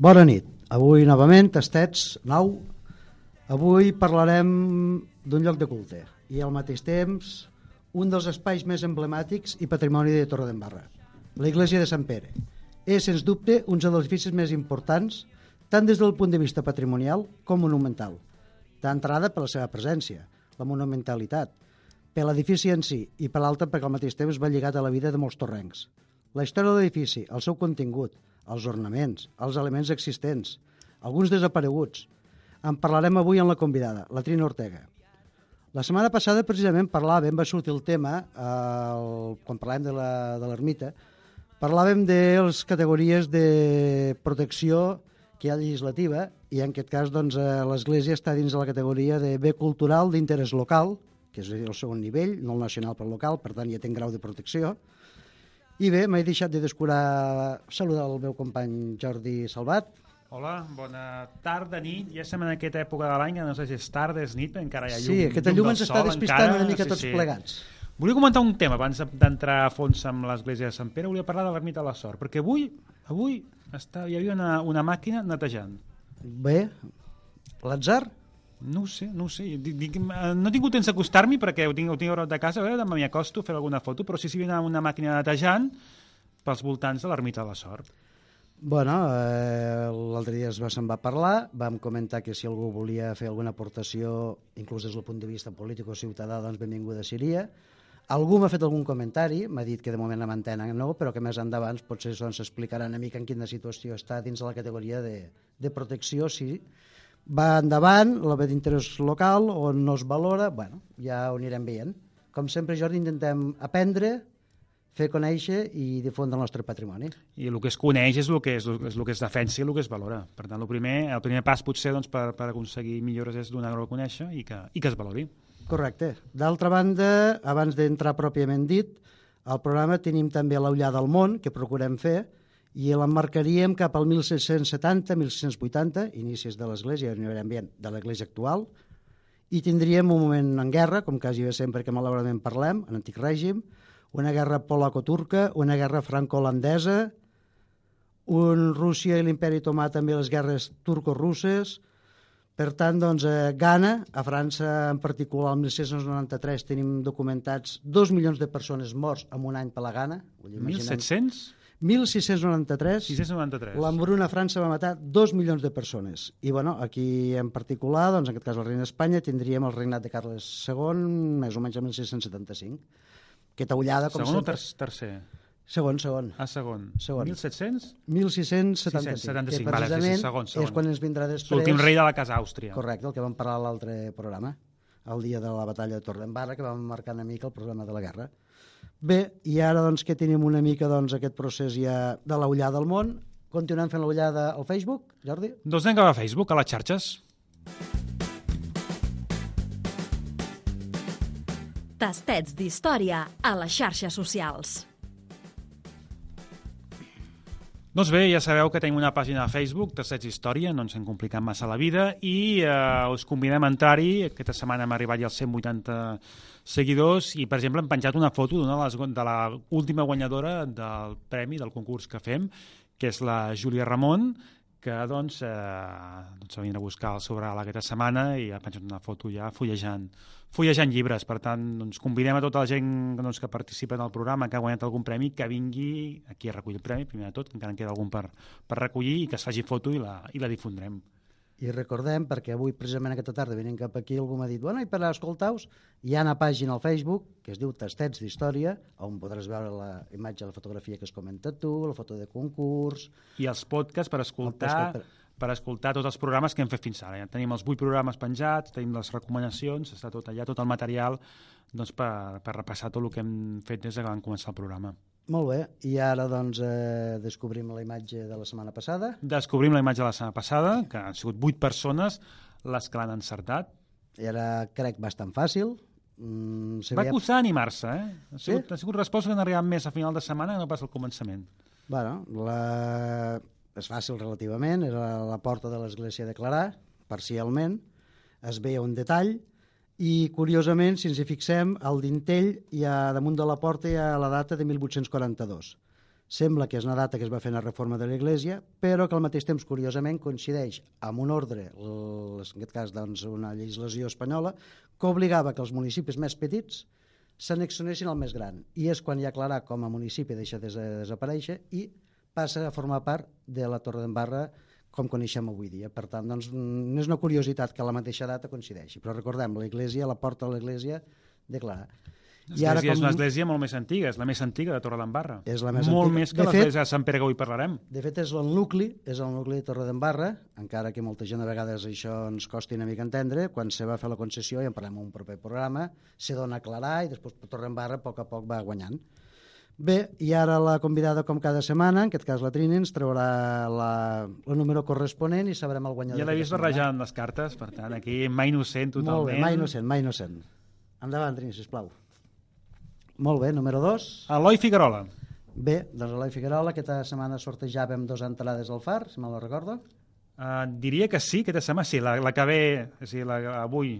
Bona nit. Avui novament, tastets, nou. Avui parlarem d'un lloc de culte i al mateix temps un dels espais més emblemàtics i patrimoni de Torredembarra, l'església de Sant Pere. És, sens dubte, un dels edificis més importants tant des del punt de vista patrimonial com monumental. D'entrada per la seva presència, la monumentalitat, per l'edifici en si i per l'altra perquè al mateix temps va lligat a la vida de molts torrencs. La història de l'edifici, el seu contingut, els ornaments, els elements existents, alguns desapareguts. En parlarem avui amb la convidada, la Trina Ortega. La setmana passada precisament parlàvem, va sortir el tema, el, quan parlàvem de l'ermita, parlàvem de les categories de protecció que hi ha legislativa i en aquest cas doncs, eh, l'Església està dins de la categoria de bé cultural d'interès local, que és el segon nivell, no el nacional però local, per tant ja té grau de protecció. I bé, m'he deixat de descurar saludar el meu company Jordi Salvat. Hola, bona tarda, nit. Ja estem en aquesta època de l'any, no sé si és tarda, és nit, encara hi ha llum. Sí, aquesta llum ens està despistant encara, una mica sí, tots sí. plegats. Volia comentar un tema abans d'entrar a fons amb l'església de Sant Pere. Volia parlar de l'ermita de la Sort, perquè avui, avui està, hi havia una, una màquina netejant. Bé, l'atzar? No sé, no sé. Dic, dic, eh, no he tingut temps d'acostar-m'hi perquè ho tinc, ho tinc de casa, a veure, demà m'hi acosto a fer alguna foto, però sí si hi havia una màquina netejant pels voltants de l'ermita de la Sort. Bueno, eh, l'altre dia es va, se'n va parlar, vam comentar que si algú volia fer alguna aportació, inclús des del punt de vista polític o ciutadà, doncs benvinguda seria. Algú m'ha fet algun comentari, m'ha dit que de moment la mantenen no, però que més endavant potser doncs, explicarà una mica en quina situació està dins de la categoria de, de protecció, si va endavant, la ve d'interès local, on no es valora, bueno, ja ho anirem veient. Com sempre, Jordi, intentem aprendre, fer conèixer i difondre el nostre patrimoni. I el que es coneix és el que és, és el que es defensa i el que es valora. Per tant, el primer, el primer pas potser doncs, per, per aconseguir millores és donar-ho a conèixer i que, i que es valori. Correcte. D'altra banda, abans d'entrar pròpiament dit, al programa tenim també l'Ullà del món, que procurem fer, i l'emmarcaríem cap al 1670-1680, inicis de l'Església, de l'Església actual, i tindríem un moment en guerra, com quasi bé sempre que malauradament parlem, en antic règim, una guerra polaco-turca, una guerra franco-holandesa, un Rússia i l'imperi Otomà també les guerres turco-russes, per tant, doncs, a Ghana, a França en particular, el 1693 tenim documentats dos milions de persones morts en un any per la Ghana. 1.700? 1693, 1693. l'hambruna a França va matar dos milions de persones. I bueno, aquí en particular, doncs, en aquest cas el reina d'Espanya, tindríem el regnat de Carles II, més o menys el 1675. Aquesta ullada... Com segon sempre... o ter tercer? Segon, segon. Ah, segon. segon. 1700? 1675. 675, que vale, sí, sí, segon, segon. és quan ens vindrà després... L'últim rei de la Casa Àustria. Correcte, el que vam parlar a l'altre programa, el dia de la batalla de Torredembarra, que vam marcar una mica el problema de la guerra. Bé, i ara doncs, que tenim una mica doncs, aquest procés ja de l'ullada al món, continuem fent l'ullada al Facebook, Jordi? Doncs anem cap a Facebook, a les xarxes. Tastets d'història a les xarxes socials. Doncs bé, ja sabeu que tenim una pàgina de Facebook, Tastets Història, no ens hem complicat massa la vida, i eh, us convidem a entrar-hi. Aquesta setmana hem arribat ja als 180 seguidors i, per exemple, hem penjat una foto d'una de, les, de la última guanyadora del premi, del concurs que fem, que és la Júlia Ramon, que doncs, eh, doncs venir a buscar el sobral aquesta setmana i ha penjat una foto ja fullejant, fullejant llibres. Per tant, doncs, convidem a tota la gent doncs, que participa en el programa, que ha guanyat algun premi, que vingui aquí a recollir el premi, primer de tot, que encara en queda algun per, per recollir i que es faci foto i la, i la difondrem. I recordem, perquè avui precisament aquesta tarda venint cap aquí algú m'ha dit, bueno, i per escoltar-vos hi ha una pàgina al Facebook que es diu Tastets d'Història, on podràs veure la imatge, la fotografia que has comentat tu, la foto de concurs... I els podcasts per escoltar, podcast per... per escoltar tots els programes que hem fet fins ara. Ja tenim els vuit programes penjats, tenim les recomanacions, està tot allà, tot el material doncs, per, per repassar tot el que hem fet des que vam començar el programa. Molt bé, i ara doncs eh, descobrim la imatge de la setmana passada. Descobrim la imatge de la setmana passada, que han sigut vuit persones les que l'han encertat. I ara crec bastant fàcil. Mm, Va costar animar-se, eh? Ha sigut, sí? ha sigut resposta que han arribat més a final de setmana que no pas al començament. Bueno, la... és fàcil relativament, era la porta de l'església de Clarà, parcialment, es veia un detall, i curiosament, si ens hi fixem, al dintell hi ha, damunt de la porta hi ha la data de 1842. Sembla que és una data que es va fer en la reforma de l'Església, però que al mateix temps, curiosament, coincideix amb un ordre, en aquest cas doncs, una legislació espanyola, que obligava que els municipis més petits s'annexionessin al més gran. I és quan ja Clarà com a municipi deixa de desaparèixer i passa a formar part de la Torre d'Embarra com coneixem avui dia. Per tant, doncs, no és una curiositat que la mateixa data coincideixi, però recordem, l'Església, la porta de l'Església de Clarà. I ara, com... és una església molt més antiga, és la més antiga de Torredembarra. És la més molt antiga. més que l'església de Sant Pere que avui parlarem. De fet, és el nucli, és el nucli de Torredembarra, encara que molta gent a vegades això ens costi una mica entendre, quan se va fer la concessió, i en parlem en un proper programa, se dona a aclarar i després Torredembarra a poc a poc va guanyant. Bé, i ara la convidada, com cada setmana, en aquest cas la Trini, ens traurà la, el número corresponent i sabrem el guanyador. Ja l'he vist barrejant les cartes, per tant, aquí mai innocent totalment. Molt bé, mai innocent, mai innocent. Endavant, Trini, sisplau. Molt bé, número 2. Eloi Figuerola. Bé, doncs Eloi Figuerola, aquesta setmana sortejàvem dos entrades al FAR, si me la recordo. Uh, diria que sí, aquesta setmana sí, la, la que ve, o sigui, la, avui,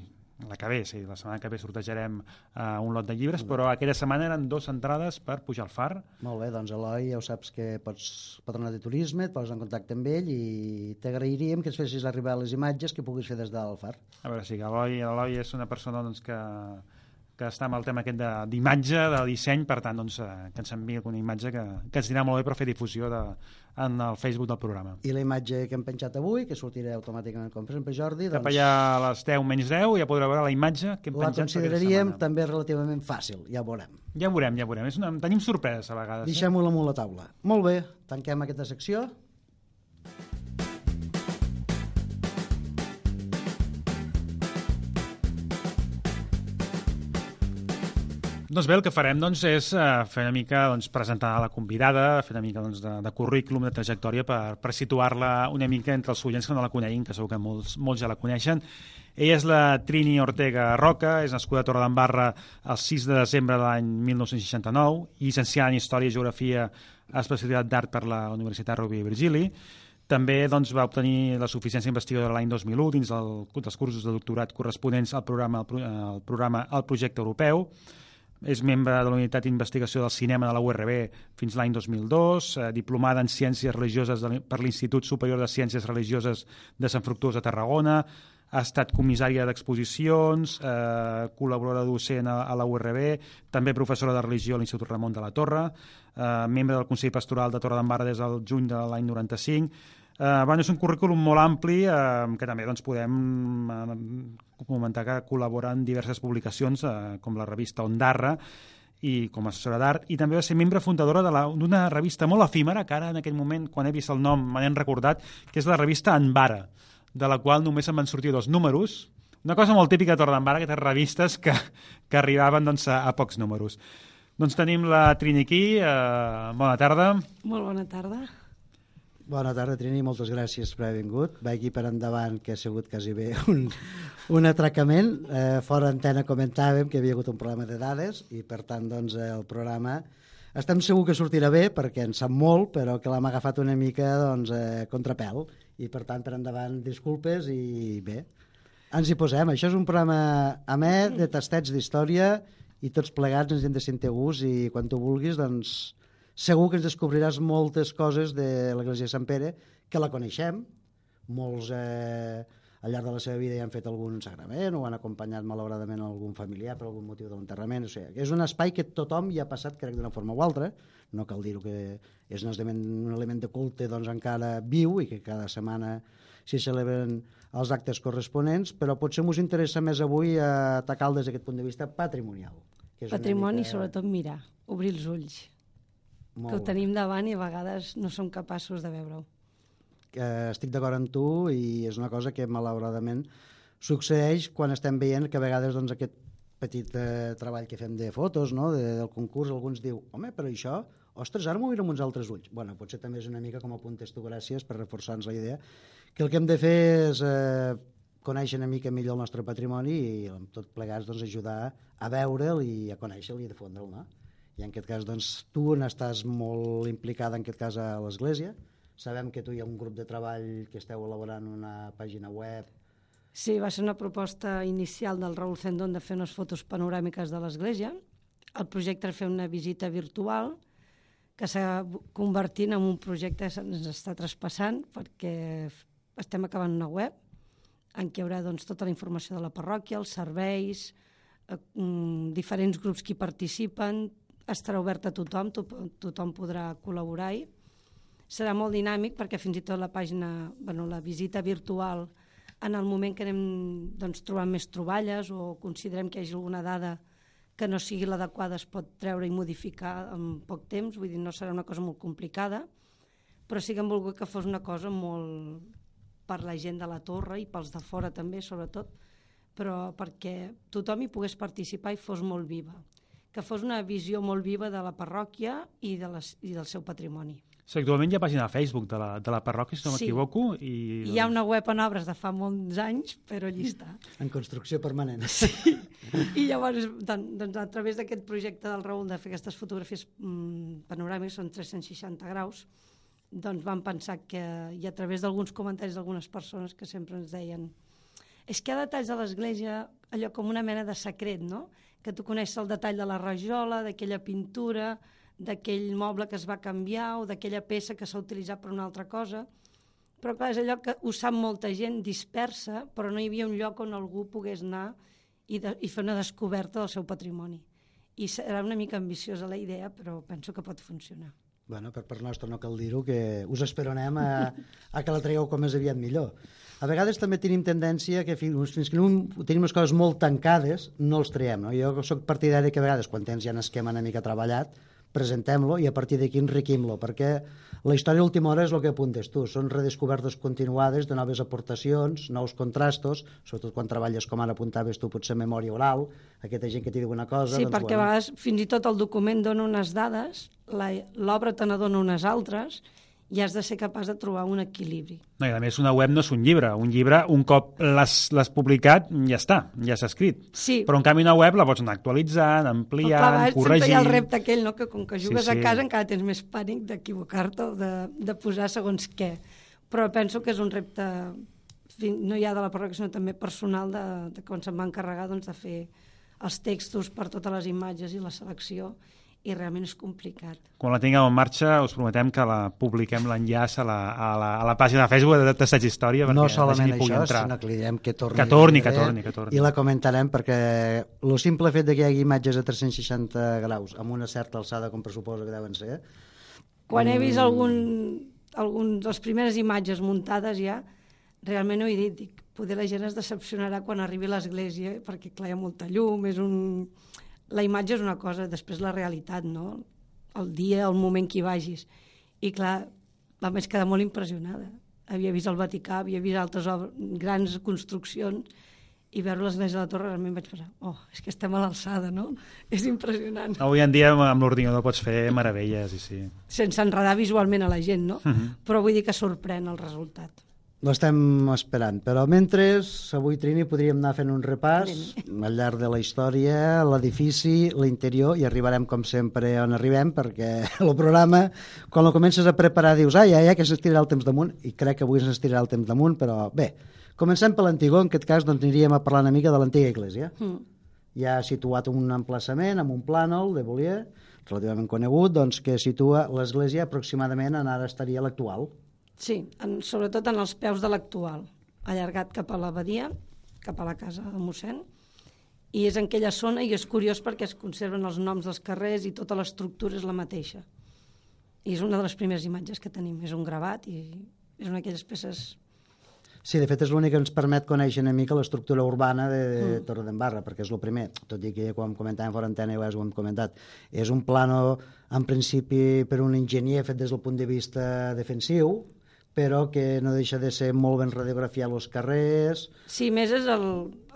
la que ve, sí, la setmana que ve sortejarem uh, un lot de llibres, però aquella setmana eren dues entrades per pujar al FAR. Molt bé, doncs Eloi, ja ho saps que pots patronar de turisme, et poses en contacte amb ell i t'agrairíem que ens fessis arribar les imatges que puguis fer des del FAR. A veure, sí, Eloi, Eloi és una persona doncs, que que està amb el tema aquest d'imatge, de, de disseny, per tant, doncs, eh, que ens enviï alguna imatge que, que ens dirà molt bé per fer difusió de, en el Facebook del programa. I la imatge que hem penjat avui, que sortirà automàticament, com exemple, Jordi... Doncs, Cap allà a les 10 menys 10 ja podreu veure la imatge que hem la penjat. La consideraríem també relativament fàcil, ja ho veurem. Ja ho veurem, ja ho veurem. És una... Tenim sorpreses a vegades. Eh? Deixem-ho eh? amunt la taula. Molt bé, tanquem aquesta secció. Doncs bé, el que farem doncs, és uh, fer una mica doncs, presentar la convidada, fer una mica doncs, de, de currículum, de trajectòria per, per situar-la una mica entre els oients que no la coneguin, que segur que molts, molts ja la coneixen. Ella és la Trini Ortega Roca, és nascuda a Torredembarra el 6 de desembre de l'any 1969, llicenciada en Història i Geografia a especialitat d'Art per la Universitat Rovira i Virgili. També doncs, va obtenir la suficiència investigadora l'any 2001 dins el, dels cursos de doctorat corresponents al programa, al programa al projecte europeu és membre de la Unitat d'Investigació del Cinema de la URB fins l'any 2002, eh, diplomada en Ciències Religioses de, per l'Institut Superior de Ciències Religioses de Sant Fructuós de Tarragona, ha estat comissària d'exposicions, eh, col·laboradora docent a, a la URB, també professora de religió a l'Institut Ramon de la Torre, eh, membre del Consell Pastoral de Torre d'Embarra des del juny de l'any 95, Eh, bueno, és un currículum molt ampli eh, que també doncs, podem eh, comentar que col·labora en diverses publicacions eh, com la revista Ondarra i com a assessora d'art, i també va ser membre fundadora d'una revista molt efímera, que ara en aquell moment, quan he vist el nom, me n'he recordat, que és la revista Anvara, de la qual només em van sortir dos números, una cosa molt típica de Torredembarra, aquestes revistes que, que arribaven doncs, a, a pocs números. Doncs tenim la Trini aquí, eh, bona tarda. Molt bona tarda. Bona tarda, Trini, moltes gràcies per haver vingut. Va aquí per endavant, que ha sigut quasi bé un, un atracament. Eh, fora antena comentàvem que hi havia hagut un problema de dades i, per tant, doncs, eh, el programa estem segur que sortirà bé perquè en sap molt, però que l'hem agafat una mica doncs, eh, contrapèl i, per tant, per endavant, disculpes i bé. Ens hi posem. Això és un programa amè de tastets d'història i tots plegats ens hem de sentir gust i quan tu vulguis, doncs, segur que ens descobriràs moltes coses de l'Església de Sant Pere que la coneixem, molts eh, al llarg de la seva vida ja han fet algun sagrament o han acompanyat malauradament algun familiar per algun motiu de l'enterrament, o sigui, és un espai que tothom hi ha passat, crec, d'una forma o altra, no cal dir-ho que és un element, un element de culte doncs, encara viu i que cada setmana s'hi celebren els actes corresponents, però potser us interessa més avui atacar des d'aquest punt de vista patrimonial. Que és Patrimoni, mica... sobretot mirar, obrir els ulls. Molt que ho tenim davant i a vegades no som capaços de veure-ho. Eh, estic d'acord amb tu i és una cosa que malauradament succeeix quan estem veient que a vegades doncs, aquest petit eh, treball que fem de fotos, no? de, del concurs, alguns diu, home, però això, ostres, ara m'ho miro amb uns altres ulls. bueno, potser també és una mica com a puntes tu, gràcies per reforçar-nos la idea, que el que hem de fer és eh, conèixer una mica millor el nostre patrimoni i amb tot plegats doncs, ajudar a veure'l i a conèixer-lo i a difondre'l. No? I en aquest cas doncs, tu n'estàs molt implicada en aquest cas a l'Església. Sabem que tu hi ha un grup de treball que esteu elaborant una pàgina web. Sí, va ser una proposta inicial del Raül Zendón de fer unes fotos panoràmiques de l'Església. El projecte era fer una visita virtual que s'ha convertint en un projecte que ens està traspassant perquè estem acabant una web en què hi haurà doncs, tota la informació de la parròquia, els serveis, eh, mm, diferents grups que hi participen, estarà obert a tothom, to tothom podrà col·laborar-hi. Serà molt dinàmic perquè fins i tot la pàgina, bueno, la visita virtual, en el moment que anem doncs, trobant més troballes o considerem que hi hagi alguna dada que no sigui l'adequada es pot treure i modificar en poc temps, vull dir, no serà una cosa molt complicada, però sí que hem volgut que fos una cosa molt per la gent de la torre i pels de fora també, sobretot, però perquè tothom hi pogués participar i fos molt viva, que fos una visió molt viva de la parròquia i, de les, i del seu patrimoni. Sí, actualment hi ha pàgina de Facebook de la, de la parròquia, si no Sí. m'equivoco. I, Hi ha una web en obres de fa molts anys, però allí està. En construcció permanent. I llavors, doncs, doncs a través d'aquest projecte del Raül de fer aquestes fotografies mm, panoràmiques, són 360 graus, doncs vam pensar que, i a través d'alguns comentaris d'algunes persones que sempre ens deien és que hi ha detalls de l'església, allò com una mena de secret, no? Que tu coneixes el detall de la rajola, d'aquella pintura, d'aquell moble que es va canviar o d'aquella peça que s'ha utilitzat per una altra cosa. Però clar, és allò que ho sap molta gent dispersa, però no hi havia un lloc on algú pogués anar i, de, i fer una descoberta del seu patrimoni. I serà una mica ambiciosa la idea, però penso que pot funcionar. Bueno, per part nostra no cal dir-ho, que us esperonem a, a que la tragueu com més aviat millor. A vegades també tenim tendència que fins, fins que no tenim les coses molt tancades, no els traiem. No? Jo sóc partidari que a vegades, quan tens ja un esquema una mica treballat, presentem-lo i a partir d'aquí enriquim-lo, perquè la història última hora és el que apuntes tu, són redescobertes continuades de noves aportacions, nous contrastos, sobretot quan treballes, com ara apuntaves tu, potser memòria oral, aquesta gent que t'hi diu una cosa... Sí, doncs, perquè a vegades fins i tot el document dona unes dades, la- l'obra te n'adona unes altres, i has de ser capaç de trobar un equilibri. No, i a més, una web no és un llibre. Un llibre, un cop l'has publicat, ja està, ja s'ha escrit. Sí. Però, en canvi, una web la pots anar actualitzant, Però ampliant, clar, a vegades sempre hi corregint... ha el repte aquell, no?, que com que Sí, jugues sí. a casa encara tens més pànic d'equivocar-te o de, de posar segons què. Però penso que és un repte, no ja de la parròquia, sinó també personal, de, de quan se'm va encarregar doncs, de fer els textos per totes les imatges i la selecció, i realment és complicat. Quan la tinguem en marxa, us prometem que la publiquem l'enllaç a, la, a, la, a la pàgina de Facebook de Tasseig Història perquè no solament pugui això, entrar. sinó que li direm que torni. Que torni, que torni, que torni. I la comentarem perquè el simple fet de que hi hagi imatges a 360 graus amb una certa alçada, com pressuposo que deuen ser, Quan he Mm. vist algun, algun de les primeres imatges muntades ja, realment ho he dit, dic, poder la gent es decepcionarà quan arribi a l'església, perquè clar, hi ha molta llum, és un... la imatge és una cosa, després la realitat, no? El dia, el moment que hi vagis. I clar, va més quedar molt impressionada. Havia vist el Vaticà, havia vist altres obres, grans construccions, i veure l'església de la Torre realment vaig pensar, oh, és que estem a l'alçada, no? És impressionant. Avui en dia amb, l'ordinador pots fer meravelles, i sí. sense enredar visualment a la gent, no? Mhm. Però vull dir que sorprèn el resultat. L'estem esperant. Però mentre, avui, Trini, podríem anar fent un repàs al llarg de la història, l'edifici, l'interior, i arribarem, com sempre, on arribem, perquè el programa, quan lo comences a preparar, dius, ai, ai, ai, que s'estirarà el temps damunt, i crec que avui s'estirarà el temps damunt, però bé, comencem per l'antigó, en aquest cas doncs, aniríem a parlar una mica de l'antiga església. Mm. Ja ha situat un emplaçament amb un plànol de Bolier, relativament conegut, doncs, que situa l'església aproximadament en ara estaria l'actual. Sí, en, sobretot en els peus de l'actual, allargat cap a l'abadia, cap a la casa de mossèn, i és en aquella zona i és curiós perquè es conserven els noms dels carrers i tota l'estructura és la mateixa. I és una de les primeres imatges que tenim, és un gravat i és una d'aquelles peces... Sí, de fet és l'únic que ens permet conèixer una mica l'estructura urbana de, de mm. Torredembarra, perquè és el primer, tot i que quan comentàvem fora antena ja ho hem comentat, és un plano en principi per un enginyer fet des del punt de vista defensiu, però que no deixa de ser molt ben radiografiat els carrers, Sí, més és el,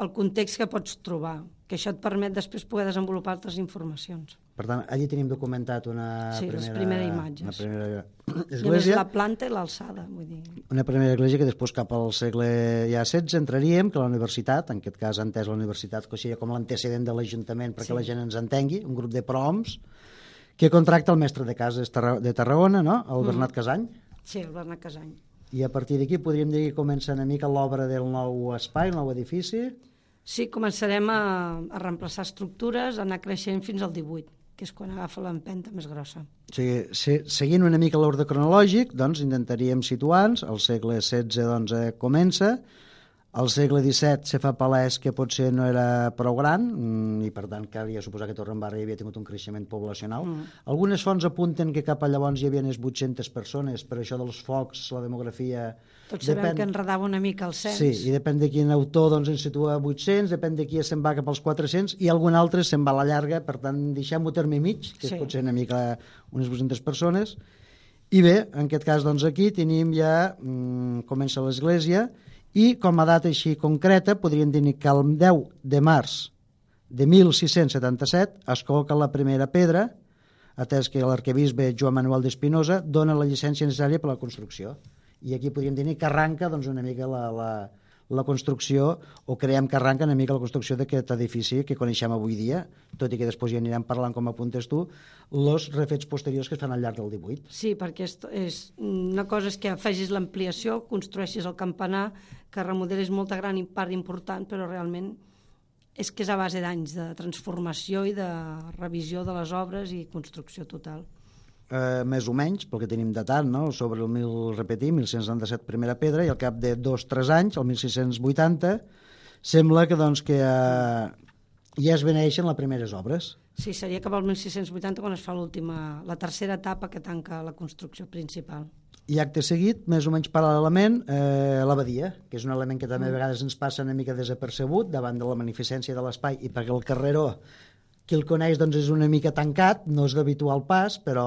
el context que pots trobar, que això et permet després poder desenvolupar altres informacions. per tant, allí tenim documentat una Sí, les primera, primeres imatges. Una primera I església, la planta i l'alçada, vull dir... una primera església que després cap al segle ja XVI entraríem, que la universitat, en aquest cas entès la universitat que seria com l'antecedent de l'Ajuntament perquè Sí. la gent ens entengui, un grup de proms, que contracta el mestre de casa de Tarra- de Tarragona, no? el Mm. Bernat Casany, Sí, el Bernat Casany. i a partir d'aquí podríem dir que comença una mica l'obra del nou espai, el nou edifici. Sí, començarem a, a reemplaçar estructures, a anar creixent fins al 18. que és quan agafa l'empenta més grossa. O sigui, se, seguint una mica l'ordre cronològic, doncs intentaríem situar-nos, el segle XVI doncs, eh, comença, al segle XVII se fa palès que potser no era prou gran mm, i per tant calia suposar que Torredembarra havia tingut un creixement poblacional. Mm. Algunes fonts apunten que cap a llavors hi havia unes 800 persones, per això dels focs, la demografia... Tots sabem depèn... que enredava una mica el cens. Sí, i depèn de quin autor doncs, ens situa 800, depèn de qui se'n va cap als 400 i algun altre se'n va a la llarga, per tant deixem-ho terme mig, que sí. és potser una mica unes 800 persones. I bé, en aquest cas doncs aquí tenim ja, mm, comença l'església, i com a data així concreta podríem dir que el 10 de març de 1677 es col·loca la primera pedra, atès que l'arquebisbe Joan Manuel d'Espinosa dona la llicència necessària per a la construcció. I aquí podríem dir que arranca doncs, una mica la, la, la construcció, o creiem que arranca una mica la construcció d'aquest edifici que coneixem avui dia, tot i que després ja anirem parlant, com apuntes tu, els refets posteriors que es fan al llarg del 18. Sí, perquè és, és, una cosa és que afegis l'ampliació, construeixis el campanar, que remodelis molta gran part important, però realment és que és a base d'anys de transformació i de revisió de les obres i construcció total eh, més o menys, pel que tenim datat, no? sobre el 1000, repetir, 1197 primera pedra, i al cap de dos o tres anys, el 1680, sembla que, doncs, que eh, ja es beneixen les primeres obres. Sí, seria cap al 1680 quan es fa l'última, la tercera etapa que tanca la construcció principal. I acte seguit, més o menys paral·lelament, eh, l'abadia, que és un element que també a vegades ens passa una mica desapercebut davant de la magnificència de l'espai i perquè el carreró qui el coneix doncs, és una mica tancat, no és d'habitual pas, però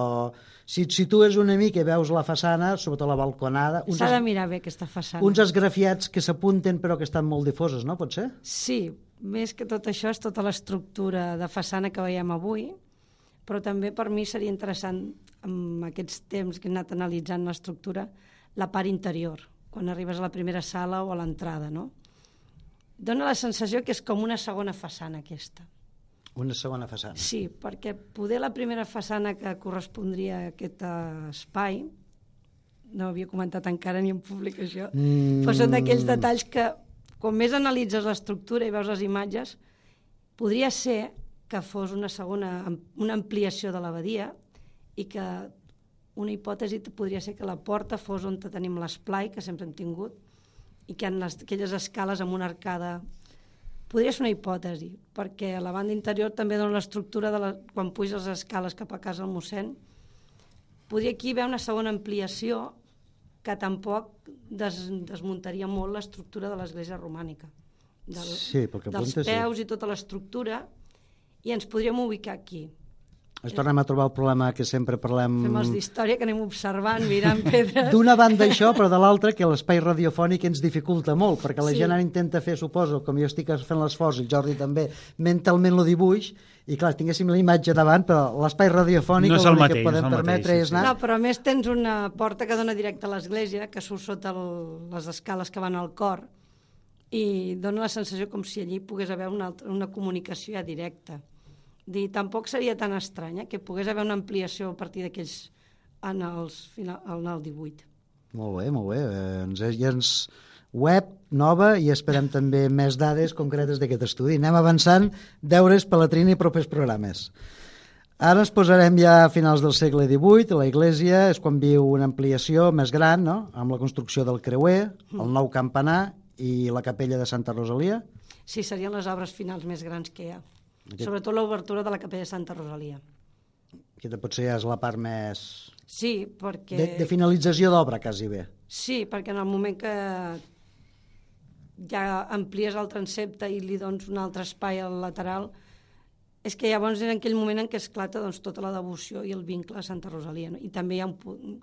si et situes una mica i veus la façana, sobretot la balconada... S'ha de mirar bé aquesta façana. Uns esgrafiats que s'apunten però que estan molt difoses, no? Pot ser? Sí, més que tot això és tota l'estructura de façana que veiem avui, però també per mi seria interessant, amb aquests temps que he anat analitzant l'estructura, la part interior, quan arribes a la primera sala o a l'entrada, no? Dóna la sensació que és com una segona façana aquesta una segona façana. Sí, perquè poder la primera façana que correspondria a aquest espai, no havia comentat encara ni en públic això, mm. però són d'aquells detalls que, com més analitzes l'estructura i veus les imatges, podria ser que fos una segona, una ampliació de l'abadia i que una hipòtesi podria ser que la porta fos on tenim l'esplai, que sempre hem tingut, i que en les, aquelles escales amb una arcada Podria ser una hipòtesi, perquè la banda interior també dona l'estructura de la, quan puges les escales cap a casa del mossèn. Podria aquí haver una segona ampliació que tampoc des, desmuntaria molt l'estructura de l'església romànica. Del, sí, perquè dels peus sí. i tota l'estructura, i ens podríem ubicar aquí. Ens tornem a trobar el problema que sempre parlem... Fem els d'història, que anem observant, mirant pedres... D'una banda això, però de l'altra que l'espai radiofònic ens dificulta molt, perquè la sí. gent ara intenta fer, suposo, com jo estic fent l'esforç, el Jordi també, mentalment lo dibuix, i clar, tinguéssim la imatge davant, però l'espai radiofònic no és el mateix, que podem no permetre mateix, és anar... No, però a més tens una porta que dona directe a l'església, que surt sota el, les escales que van al cor, i dona la sensació com si allí pogués haver una, altra, una comunicació ja directa dir, tampoc seria tan estrany eh, que pogués haver una ampliació a partir d'aquells en, els, final, en el 18. Molt bé, molt bé. Eh, ens, ja ens web nova i esperem també més dades concretes d'aquest estudi. Anem avançant, deures per la Trini i propers programes. Ara ens posarem ja a finals del segle XVIII, la Iglesia és quan viu una ampliació més gran, no? amb la construcció del creuer, el mm. nou campanar i la capella de Santa Rosalia. Sí, serien les obres finals més grans que hi ha. Aquest... Sobretot l'obertura de la capella de Santa Rosalia. Aquesta potser ja és la part més... Sí, perquè... De, de finalització d'obra, quasi bé. Sí, perquè en el moment que ja amplies el transepte i li dones un altre espai al lateral, és que llavors és en aquell moment en què esclata doncs, tota la devoció i el vincle a Santa Rosalia. No? I també hi ha un punt...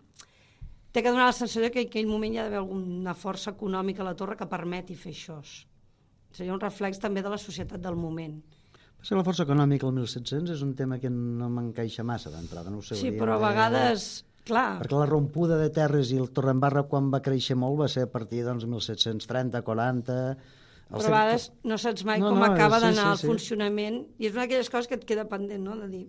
Té que donar la sensació que en aquell moment hi ha d'haver alguna força econòmica a la torre que permeti fer això. Seria un reflex també de la societat del moment. Sí, la força econòmica al 1700 és un tema que no m'encaixa massa d'entrada, no ho sé. Sí, però a vegades, clar... Perquè la rompuda de terres i el Torrembarra quan va créixer molt va ser a partir doncs 1730, 40... Però a vegades no saps mai no, com no, acaba sí, d'anar sí, el sí. funcionament i és una d'aquelles coses que et queda pendent, no?, de dir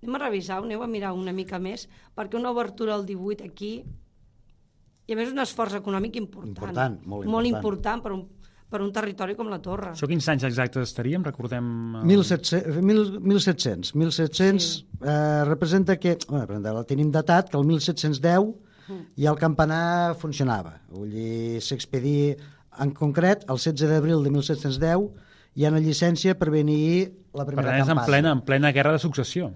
anem a revisar, aneu a mirar una mica més perquè una obertura al 18 aquí i a més un esforç econòmic important. Important, molt important. Molt important per un per un territori com la Torre. Això quins anys exactes estaríem? Recordem... eh, 1700, mil- 1700. 1700 Sí. eh, representa que, bueno, representa, la tenim datat, que el 1710 ja el campanar funcionava. Vull dir, s'expedia, en concret, el 16 d'abril de 1710 hi ha una llicència per venir la Per primera tant, és en plena, en plena guerra de successió.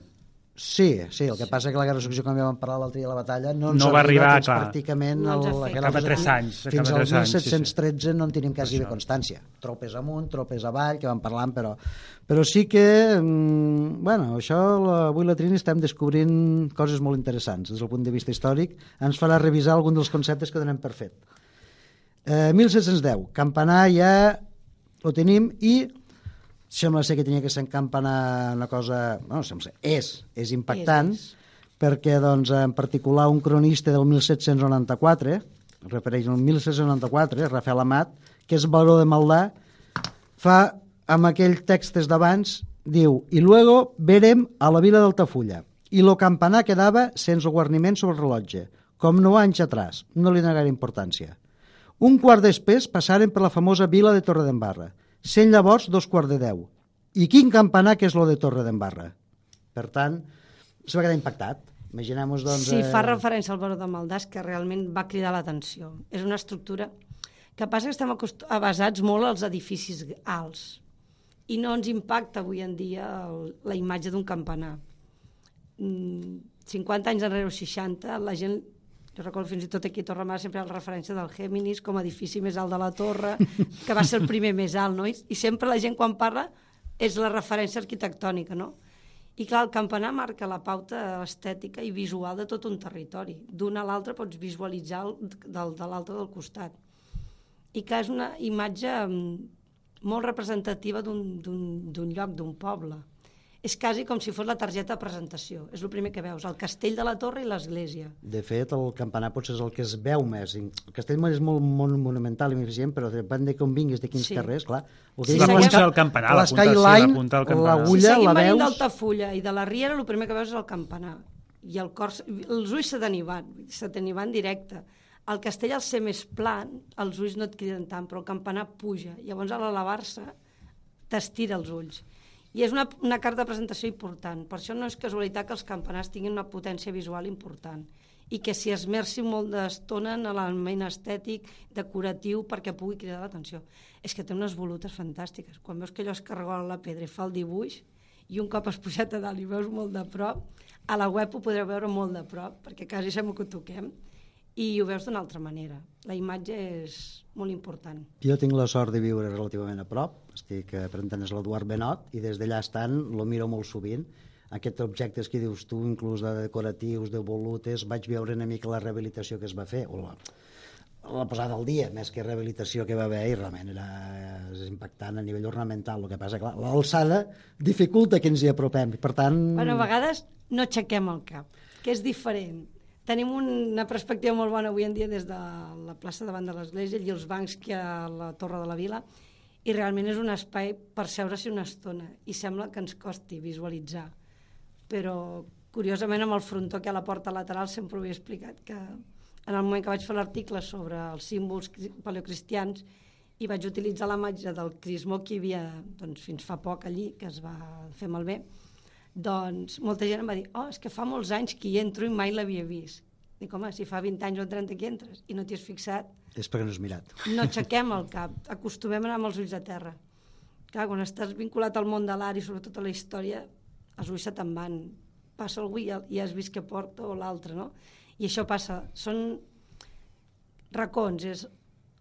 Sí, sí, el que passa que la guerra de successió, com ja vam parlar l'altre dia a la batalla, no, ens No va arriba arribar, clar. pràcticament No ens el- la guerra Cap a de tres successió. anys, cap a Fins al tres anys, sí, sí. 1713 no en tenim quasi de constància. Tropes amunt, tropes avall, que vam parlant, però, però sí que, mm, bueno, això, la, avui la Trini estem descobrint coses molt interessants des del punt de vista històric. Ens farà revisar algun dels conceptes que donem per fet. Eh, 1710, campanar ja ho tenim i sembla ser que tenia que ser una cosa... No, sembla ser, és, és impactant, És, és. perquè doncs, en particular un cronista del 1794, es refereix al 1794, Rafael Amat, que és Baró de Maldà, fa amb aquell textes d'abans, diu, i luego verem a la vila d'Altafulla, i lo campanar quedava sense guarniment sobre el rellotge, com no anys atrás, no li negaré importància. Un quart després passaren per la famosa vila de Torredembarra, sent llavors dos quarts de deu. I quin campanar que és lo de Torredembarra? Per tant, se va quedar impactat. Imaginem-nos, doncs... Sí, fa eh, referència al Baró de Maldàs, que realment va cridar l'atenció. És una estructura que passa que estem basats molt als edificis alts i no ens impacta avui en dia el, la imatge d'un campanar. Mm, 50 anys enrere o 60, la gent, jo recordo fins i tot aquí a Torre sempre hi ha la referència del Géminis com a edifici més alt de la torre, que va ser el primer més alt, no? I, i sempre la gent quan parla és la referència arquitectònica, no? I clar, el campanar marca la pauta estètica i visual de tot un territori. D'un a l'altre pots visualitzar el, del, de l'altre del costat. I que és una imatge mm, molt representativa d'un lloc, d'un poble. És quasi com si fos la targeta de presentació. És el primer que veus, el castell de la torre i l'església. De fet, el campanar potser és el que es veu més. El castell és molt, molt monumental i eficient, però depèn de com vinguis, de quins Sí. carrers, clar. El Sí, dic, la l'esca- punta del campanar, la punta, sí, la l'eskyline, punta del campanar. l'agulla, si seguim la venint veus... d'Altafulla i de la Riera, el primer que veus és el campanar. I el cor, els ulls se t'anivan, se t'anivan directe. El castell, al ser més plan, els ulls no et criden tant, però el campanar puja. Llavors, a l'elevar-se, t'estira els ulls. I és una, una carta de presentació important. Per això no és casualitat que els campanars tinguin una potència visual important i que s'hi esmerci molt d'estona en l'element estètic, decoratiu, perquè pugui cridar l'atenció. És que té unes volutes fantàstiques. Quan veus que allò es cargola la pedra i fa el dibuix, i un cop has pujat a dalt i veus molt de prop, a la web ho podreu veure molt de prop, perquè quasi sembla que ho toquem, i ho veus d'una altra manera. La imatge és molt important. Jo tinc la sort de viure relativament a prop, estic presentant és l'Eduard Benot, i des d'allà estant lo miro molt sovint. Aquests objectes que dius tu, inclús de decoratius, de volutes, vaig veure una mica la rehabilitació que es va fer, o la, la posada al dia, més que rehabilitació que va haver, i realment era impactant a nivell ornamental. El que passa, clar, l'alçada dificulta que ens hi apropem, per tant... Bueno, a vegades no aixequem el cap, que és diferent. Tenim una perspectiva molt bona avui en dia des de la plaça davant de l'església i els bancs que a la Torre de la Vila i realment és un espai per seure-s'hi una estona i sembla que ens costi visualitzar. Però, curiosament, amb el frontó que ha a la porta lateral sempre ho he explicat, que en el moment que vaig fer l'article sobre els símbols cri- paleocristians i vaig utilitzar la imatge del crismó que hi havia doncs, fins fa poc allí, que es va fer malbé, doncs molta gent em va dir oh, és que fa molts anys que hi entro i mai l'havia vist. Dic, home, si fa 20 anys o 30 que entres i no t'hi has fixat, És perquè no has mirat. no aixequem el cap, acostumem a anar amb els ulls a terra. Clar, quan estàs vinculat al món de l'art i sobretot a la història, els ulls se te'n van. Passa algú i ja has vist què porta o l'altre, no? I això passa. Són racons, és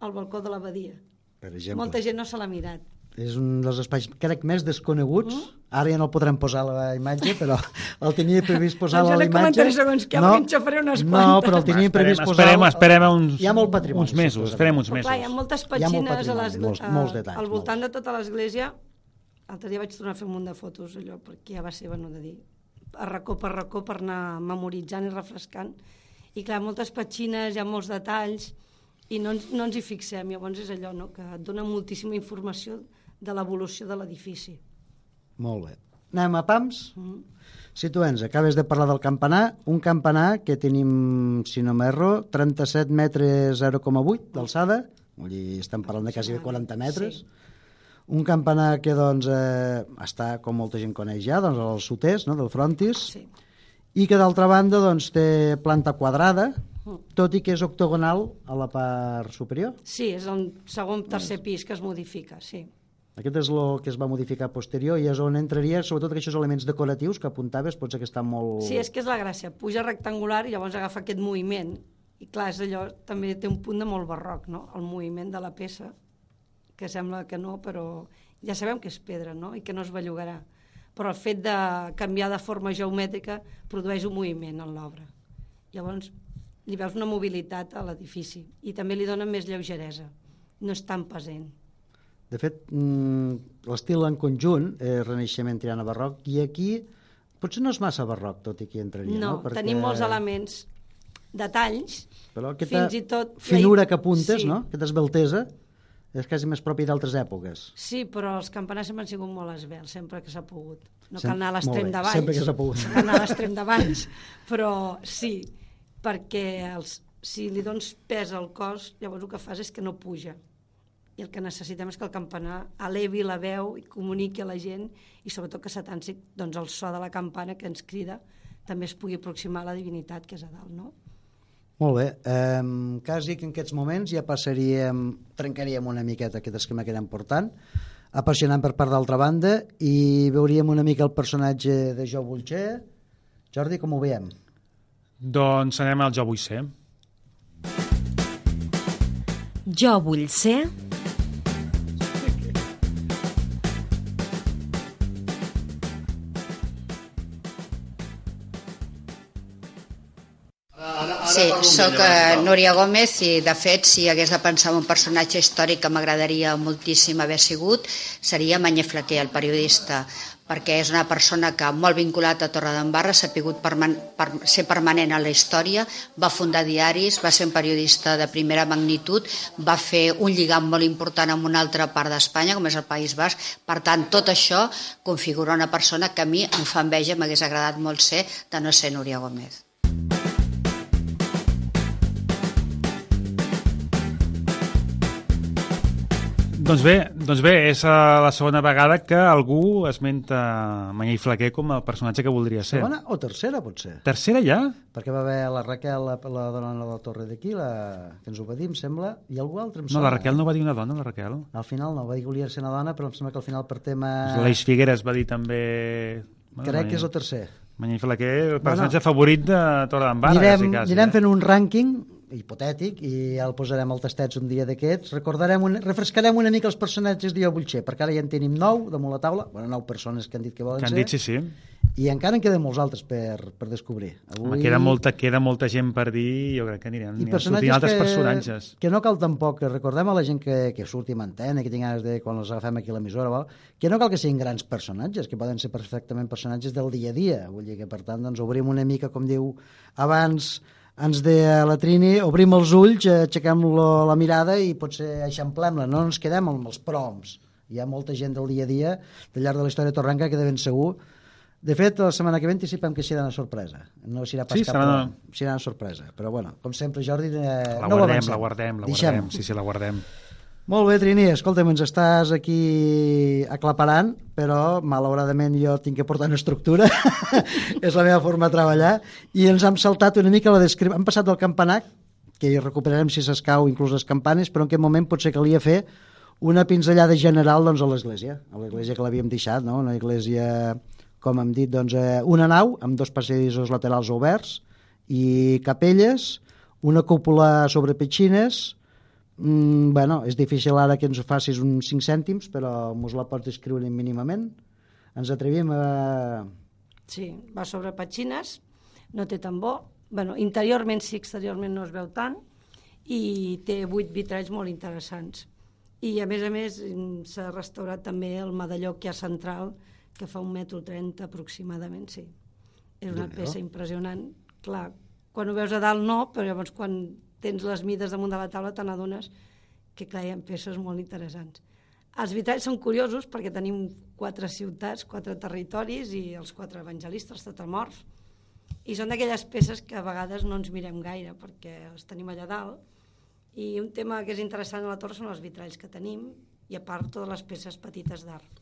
el balcó de l'abadia. Per exemple. Molta gent no se l'ha mirat. És un dels espais, crec, més desconeguts. Ara ja no el podrem posar a la imatge, però el tenia previst posar Doncs a la no imatge. comentaré segons què, perquè en xafaré unes No, quantes. però el tenia previst posar... esperem, esperem uns, Hi ha molt patrimoni. uns mesos, esperem uns mesos. clar, hi ha moltes Hi ha molt petxines a molts- molts detalls, al voltant molts. de tota l'església. L'altre dia vaig tornar a fer un munt de fotos, allò, perquè ja va ser, bueno, de dir, a racó per racó per anar memoritzant i refrescant. I clar, moltes petxines, hi ha molts detalls, i no ens, no ens hi fixem. Llavors és allò, no?, que et dona moltíssima informació de l'evolució de l'edifici. Molt bé. Anem a PAMS. Mm. Situem-nos, acabes de parlar del campanar, un campanar que tenim, si no m'erro, 37 metres 0,8 d'alçada, vull dir, estem parlant de quasi 40 metres. Sí. Un campanar que doncs, eh, està, com molta gent coneix ja, doncs, al sud-est no, del frontis, Sí. i que d'altra banda doncs, té planta quadrada, Mm. tot i que és octogonal a la part superior. Sí, és el segon, tercer pis que es modifica, sí. Aquest és el que es va modificar posterior i és on entraria sobretot aquests elements decoratius que apuntaves, potser que estan molt... Sí, és que és la gràcia. Puja rectangular i llavors agafa aquest moviment. I clar, és allò, també té un punt de molt barroc, no? El moviment de la peça, que sembla que no, però ja sabem que és pedra, no? I que no es bellugarà. Però el fet de canviar de forma geomètrica produeix un moviment en l'obra. Llavors, li veus una mobilitat a l'edifici i també li dona més lleugeresa. No és tan pesent. De fet, mm, l'estil en conjunt és renaixement tirant a barroc i aquí potser no és massa barroc, tot i que entraria, no? No, tenim molts elements, detalls, Però aquesta fins i tot... finura que apuntes, Sí. no? Aquesta esbeltesa, és quasi més propi d'altres èpoques. Sí, però els campanars sempre han sigut molt esbelts, sempre que s'ha pogut. No Sem- cal anar a l'extrem de baix. sempre que s'ha pogut. No cal anar a l'extrem de baix, però sí, perquè els, si li dones pes al cos, llavors el que fas és que no puja. I el que necessitem és que el campanar elevi la veu i comuniqui a la gent i sobretot que s'atansi doncs, el so de la campana que ens crida també es pugui aproximar a la divinitat que és a dalt, no? Molt bé, um, quasi que en aquests moments ja passaríem, trencaríem una miqueta aquest esquema que érem portant, apassionant per part d'altra banda, i veuríem una mica el personatge de Jo Bulcher. Jordi, com ho veiem? Doncs anem al Jo vull ser. Jo vull ser... Sí, sóc eh, Núria Gómez i de fet si hagués de pensar en un personatge històric que m'agradaria moltíssim haver sigut seria Mañé Flaquer, el periodista perquè és una persona que molt vinculat a Torredembarra, s'ha pogut perman per ser permanent a la història, va fundar diaris, va ser un periodista de primera magnitud, va fer un lligam molt important amb una altra part d'Espanya, com és el País Basc. Per tant, tot això configura una persona que a mi em fa enveja, m'hagués agradat molt ser, de no ser Núria Gómez. Doncs bé, doncs bé, és uh, la segona vegada que algú esmenta Mañé i Flaquer com el personatge que voldria ser. Segona o tercera, potser? Tercera ja? Perquè va haver la Raquel, la, la dona de la torre d'aquí, la, que ens ho va dir, em sembla, i algú altre, em No, sembla. la Raquel no va dir una dona, la Raquel. Al final no, va dir que volia ser una dona, però em sembla que al final per tema... L'Eix Figueres va dir també... Bueno, Crec que és el tercer. Mañé i Flaquer, el personatge favorit de Torredembarra, anirem, quasi, quasi. anirem eh? fent un rànquing hipotètic i ja el posarem al tastets un dia d'aquests. Recordarem, un, refrescarem una mica els personatges de Jo Bulcher, perquè ara ja en tenim nou damunt la taula, bueno, nou persones que han dit que volen Que han ser, dit sí, sí. i encara en queden molts altres per, per descobrir. Home, queda, molta, queda molta gent per dir jo crec que anirem, I personatges altres que, personatges. que no cal tampoc, que recordem a la gent que, que surti en antena, que tinc ganes de, quan els agafem aquí a l'emissora, val? que no cal que siguin grans personatges, que poden ser perfectament personatges del dia a dia, vull dir que per tant doncs, obrim una mica, com diu abans ens deia la Trini, obrim els ulls, eh, aixequem la, la mirada i potser eixamplem-la, no ens quedem amb els proms. Hi ha molta gent del dia a dia, del llarg de la història torrenca, que de ben segur de fet, la setmana que ve anticipem que serà una sorpresa. No serà pas Sí, cap serà una- serà una sorpresa. Però bueno, com sempre, Jordi, eh, La no ho guardem, avancem. la guardem, la Deixem. guardem. Sí, sí, la guardem. Molt bé, Trini, escolta'm, ens estàs aquí aclaparant, però malauradament jo tinc que portar una estructura, és la meva forma de treballar, i ens hem saltat una mica la descripció. Hem passat del campanar, que hi recuperarem si s'escau inclús les campanes, però en aquest moment potser calia fer una pinzellada general doncs, a l'església, a l'església que l'havíem deixat, no? una església, com hem dit, doncs, eh, una nau amb dos passadissos laterals oberts i capelles, una cúpula sobre petxines, Mm, bueno, és difícil ara que ens ho facis uns 5 cèntims, però mos la pots descriure mínimament. Ens atrevim a... Sí, va sobre petxines, no té tambor, bueno, interiorment sí, exteriorment no es veu tant, i té vuit vitralls molt interessants. I a més a més mm, s'ha restaurat també el medalló que hi ha central, que fa un metro trenta aproximadament, sí. És una peça impressionant. Clar, quan ho veus a dalt no, però llavors quan tens les mides damunt de la taula te n'adones que clar, hi ha peces molt interessants. Els vitralls són curiosos perquè tenim quatre ciutats, quatre territoris i els quatre evangelistes tetramorfs. I són d'aquelles peces que a vegades no ens mirem gaire perquè els tenim allà dalt I un tema que és interessant a la torre són els vitralls que tenim i a part totes les peces petites d'art.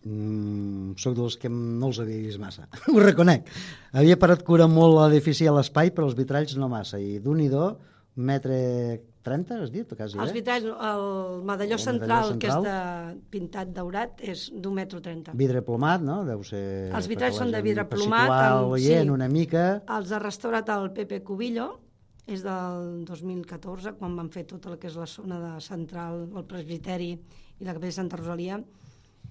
Mm, soc dels que no els havia vist massa, ho reconec. Havia parat cura molt l'edifici a l'espai, però els vitralls no massa. I d'un i do, metre 30, has dit? Quasi, Els eh? vitralls, el medalló El central, medalló que és central. de pintat daurat, és d'un metro trenta. Vidre plomat, no? Deu ser... Els vitralls són de vidre per plomat, situar amb- el oient sí. una mica... Els ha restaurat el Pepe Cubillo, és del 2014, quan van fer tota el que és la zona de central, el presbiteri i la capella de Santa Rosalia,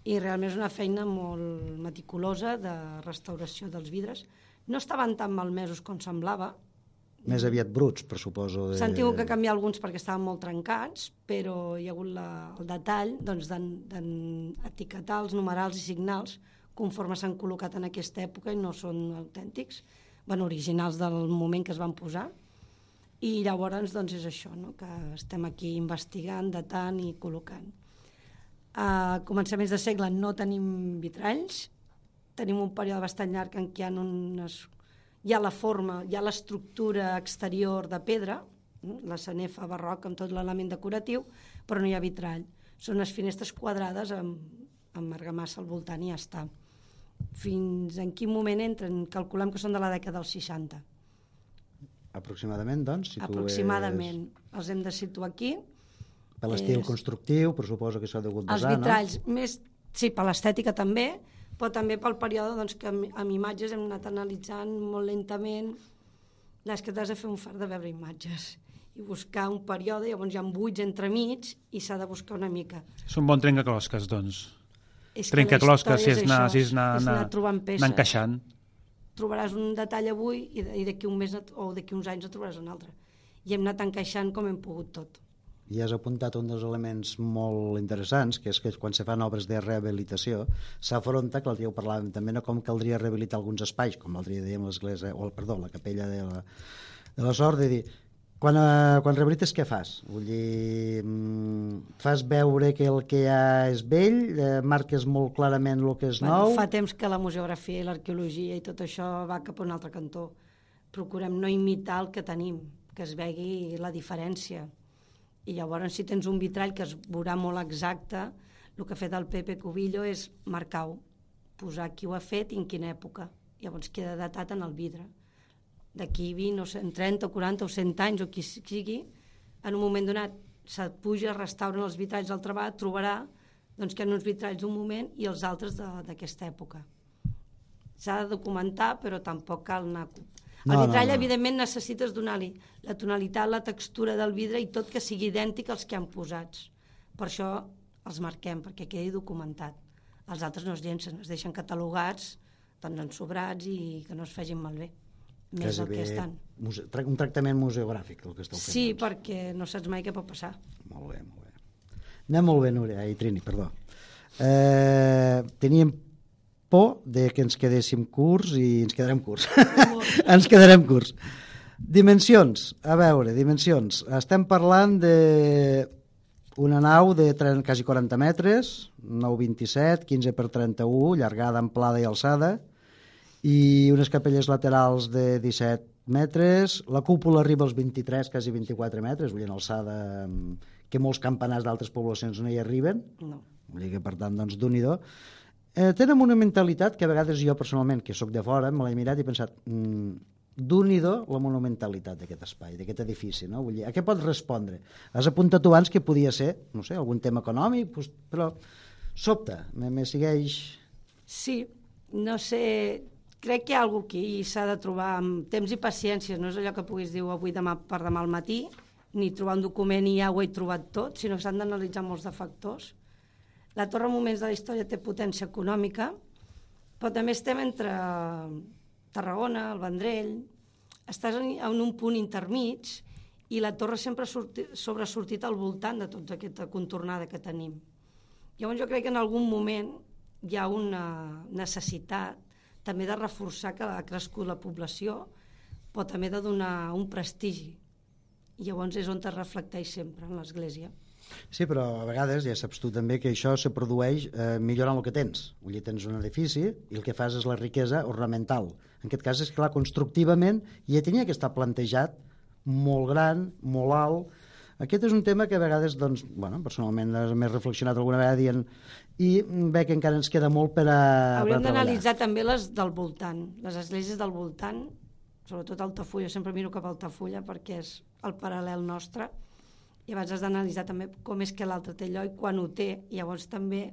i realment és una feina molt meticulosa de restauració dels vidres. No estaven tan malmesos com semblava, Més aviat bruts, per suposo. De... S'han tingut que canviar alguns perquè estaven molt trencats, però hi ha hagut la, el detall doncs, d'etiquetar els numerals i signals conforme s'han col·locat en aquesta època i no són autèntics, bueno, originals del moment que es van posar. I llavors doncs, és això, no? que estem aquí investigant, datant i col·locant. A començaments de segle no tenim vitralls, tenim un període bastant llarg en què hi ha unes hi ha la forma, hi ha l'estructura exterior de pedra, mm, la sanefa barroca amb tot l'element decoratiu, però no hi ha vitrall. Són unes finestres quadrades amb, amb argamassa al voltant i ja està. Fins en quin moment entren? Calculem que són de la dècada dels 60. Aproximadament, doncs, si Aproximadament. Els hem de situar aquí. tu és... Per l'estil és- constructiu, per suposo que s'ha degut Els basar, vitralls, més, sí, per l'estètica també, però també pel període doncs, que amb, amb imatges hem anat analitzant molt lentament. És que t'has de fer un fart de veure imatges i buscar un període, llavors hi ha buits entremig i s'ha de buscar una mica. És un bon trencaclosques, doncs. És Trencaclosques, si és anar, això, si és anar, és anar, anar trobant anar peces. encaixant. Trobaràs un detall avui i d'aquí un mes o d'aquí uns anys en trobaràs un altre. I hem anat encaixant com hem pogut tot. I has apuntat un dels elements molt interessants, que és que quan se fan obres de rehabilitació s'afronta, que l'altre dia ho parlàvem també, no com caldria rehabilitar alguns espais, com l'altre dia dèiem l'església, o perdó, la capella de la, de la sort, de dir, quan, eh, quan rehabilites què fas? Vull dir, mm, fas veure que el que hi ha és vell, eh, marques molt clarament el que és Bueno, nou... fa temps que la museografia i l'arqueologia i tot això va cap a un altre cantó. Procurem no imitar el que tenim, que es vegi la diferència. I llavors, si tens un vitrall que es veurà molt exacte, el que ha fet el Pepe Cubillo és marcar-ho, posar qui ho ha fet i en quina època. Llavors queda datat en el vidre. D'aquí 20 o 100, 30 o 40 o 100 anys o qui sigui, en un moment donat se't puja, restauren els vitralls al treball, trobarà doncs, que hi ha uns vitralls d'un moment i els altres d'aquesta època. S'ha de documentar, però tampoc cal anar... El No, no, vitrall, no. evidentment, necessites donar-li la tonalitat, la textura del vidre i tot que sigui idèntic als que han posats. Per això els marquem, perquè quedi documentat. Els altres no es llencen, es deixen catalogats, doncs ensobrats i que no es facin malbé. Més el que estan. muse, un tractament museogràfic, el que esteu fent. Sí, doncs. perquè no saps mai què pot passar. Molt bé, molt bé. Anem molt bé, Núria, ai, Trini, perdó. Eh, teníem por de que ens quedéssim curts i ens quedarem curts. ens quedarem curts. Dimensions, a veure, dimensions. Estem parlant de una nau de tren- quasi 40 metres, 9,27, 15 per 31, llargada, amplada i alçada, i unes capelles laterals de 17 metres, la cúpula arriba als 23, quasi 24 metres, vull dir, en alçada que molts campanars d'altres poblacions no hi arriben, No. vull dir que per tant, doncs, d'un i do. Eh, tenen una mentalitat que a vegades jo personalment, que sóc de fora, me l'he mirat i he pensat, mm, d'un i do la monumentalitat d'aquest espai, d'aquest edifici, no? Vull dir, a què pot respondre? Has apuntat tu abans que podia ser, no sé, algun tema econòmic, doncs, però sobta, me, me segueix... Sí, no sé, crec que hi ha alguna i s'ha de trobar amb temps i paciència, no és allò que puguis dir avui demà per demà al matí, ni trobar un document i ja ho he trobat tot, sinó que s'han d'analitzar molts de factors. La torre en moments de la història té potència econòmica, però també estem entre Tarragona, el Vendrell, estàs en, en un punt intermig i la torre sempre ha sorti, sobresortit al voltant de tota aquesta contornada que tenim. Llavors jo crec que en algun moment hi ha una necessitat també de reforçar que ha crescut la població, però també de donar un prestigi. I llavors és on es reflecteix sempre, en l'Església. Sí, però a vegades ja saps tu també que això se produeix eh, millorant el que tens. Vull dir, tens un edifici i el que fas és la riquesa ornamental. En aquest cas és clar, constructivament ja tenia que estar plantejat molt gran, molt alt, Aquest és un tema que a vegades, doncs, bueno, personalment m'he reflexionat alguna vegada dient i veig que encara ens queda molt per a Hauríem d'analitzar també les del voltant, les esglésies del voltant, sobretot Altafulla, sempre miro cap a Altafulla perquè és el paral·lel nostre, i abans has d'analitzar també com és que l'altre té allò i quan ho té, i llavors també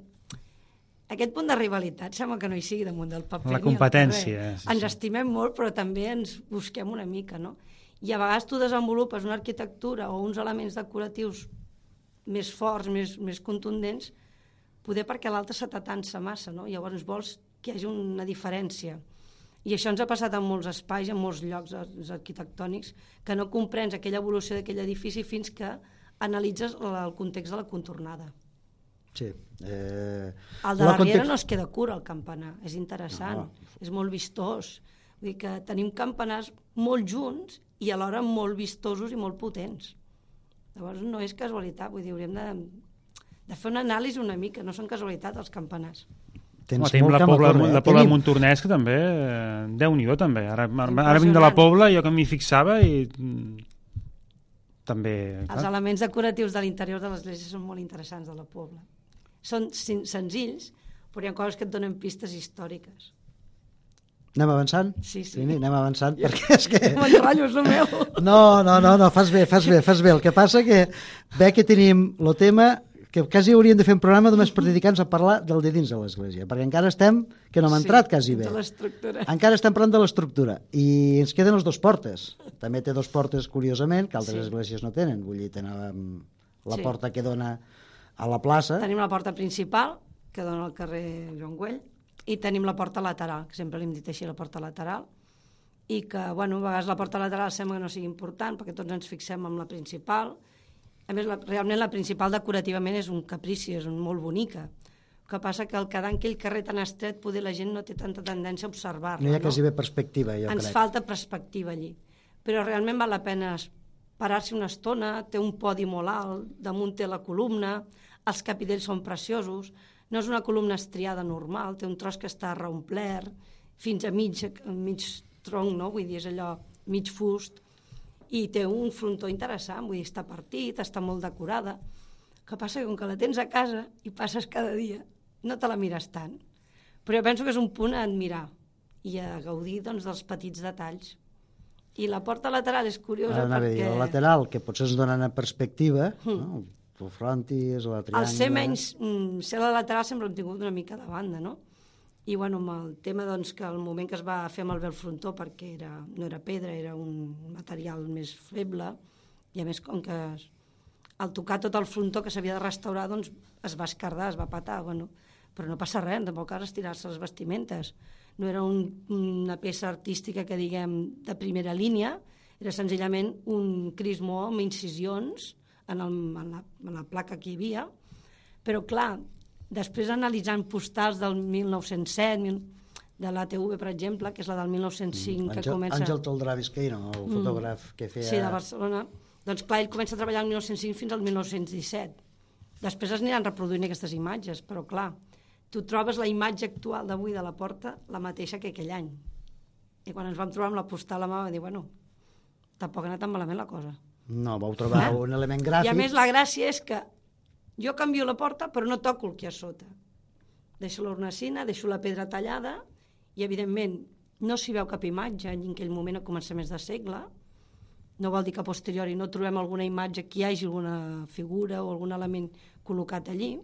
aquest punt de rivalitat sembla que no hi sigui damunt del paper. La competència, carrer. sí, ens sí. estimem molt, però també ens busquem una mica, no? I a vegades tu desenvolupes una arquitectura o uns elements decoratius més forts, més, més contundents, poder perquè l'altre se t'atansa massa, no? Llavors vols que hi hagi una diferència. I això ens ha passat en molts espais, en molts llocs ar- arquitectònics, que no comprens aquella evolució d'aquell edifici fins que analitzes el context de la contornada. Sí. Eh, El de la la context- no es queda cura, el campanar. És interessant, No. és molt vistós. Vull dir que tenim campanars molt junts i alhora molt vistosos i molt potents. Llavors no és casualitat, vull dir, hauríem de, de fer una anàlisi una mica, no són casualitat els campanars. Tens Home, tenim la Pobla, córrer, eh? la Pobla de Tenim- Montornès, que també, eh, déu-n'hi-do, també. Ara, ara vinc de la. Pobla, jo que m'hi fixava i mm, també... Els Clar, elements decoratius de l'interior de l'església són molt interessants de la Pobla. Són sen- senzills, però hi ha coses que et donen pistes històriques. Anem avançant? Sí, sí. Trini, anem avançant, perquè és que... M'enrotllo, és el meu. No, no, no, no, fas bé, fas bé, fas bé. El que passa que ve que tenim el tema que quasi hauríem de fer un programa només per dedicar-nos a parlar del de dins de l'església, perquè encara estem, que no hem entrat quasi bé. Encara estem parlant de l'estructura i ens queden les dos portes. També té dos portes, curiosament, que altres Sí. esglésies no tenen. Vull dir, tenen la Sí. porta que dona a la plaça. Tenim la porta principal, que dona al carrer Joan Güell, i tenim la porta lateral, que sempre l'hem dit així, la porta lateral, i que, bueno, a vegades la porta lateral sembla que no sigui important, perquè tots ens fixem en la principal. A més, la, realment la principal decorativament és un caprici, és un, molt bonica. El que passa que al quedar en aquell carrer tan estret, poder la gent no té tanta tendència a observar-la. No hi ha quasi bé perspectiva, jo ens crec. falta perspectiva allí. Però realment val la pena parar-se una estona, té un podi molt alt, damunt té la columna, els capitells són preciosos, no és una columna estriada normal, té un tros que està reomplert, fins a mig, mig tronc, no? vull dir, és allò mig fust, i té un frontó interessant, vull dir, està partit, està molt decorada. El que passa que com que la tens a casa i passes cada dia, no te la mires tant. Però jo penso que és un punt a admirar i a gaudir doncs, dels petits detalls. I la porta lateral és curiosa Ara anava a perquè... dir, el lateral, que potser ens donen a perspectiva, no? el frontis, la triangle... El ser menys, mm, ser la lateral sempre hem tingut una mica de banda, no? I bueno, amb el tema doncs, que el moment que es va fer amb el vel frontó, perquè era, no era pedra, era un material més feble, i a més com que al tocar tot el frontó que s'havia de restaurar, doncs es va escardar, es va patar, bueno, però no passa res, tampoc has estirar-se les vestimentes. No era un, una peça artística que diguem de primera línia, era senzillament un crismó amb incisions en, el, en, la, en la placa que hi havia, però clar, després analitzant postals del 1907, mil- de l'ATV, per exemple, que és la del 1905, que Àngel, comença... Àngel Toldrà Visqueiro, el fotògraf que feia... Sí, de Barcelona. Doncs clar, ell comença a treballar el 1905 fins al 1917. Després es aniran reproduint aquestes imatges, però clar, tu trobes la imatge actual d'avui de la porta la mateixa que aquell any. I quan ens vam trobar amb la postal a mà vam dir, bueno, tampoc ha anat tan malament la cosa. No, vau trobar Eh? un element I gràfic. a més la gràcia és que jo canvio la porta però no toco el que hi ha sota. Deixo l'ornacina, deixo la pedra tallada i evidentment no s'hi veu cap imatge en aquell moment a començaments de segle, no vol dir que a posteriori no trobem alguna imatge que hi hagi alguna figura o algun element col·locat allí.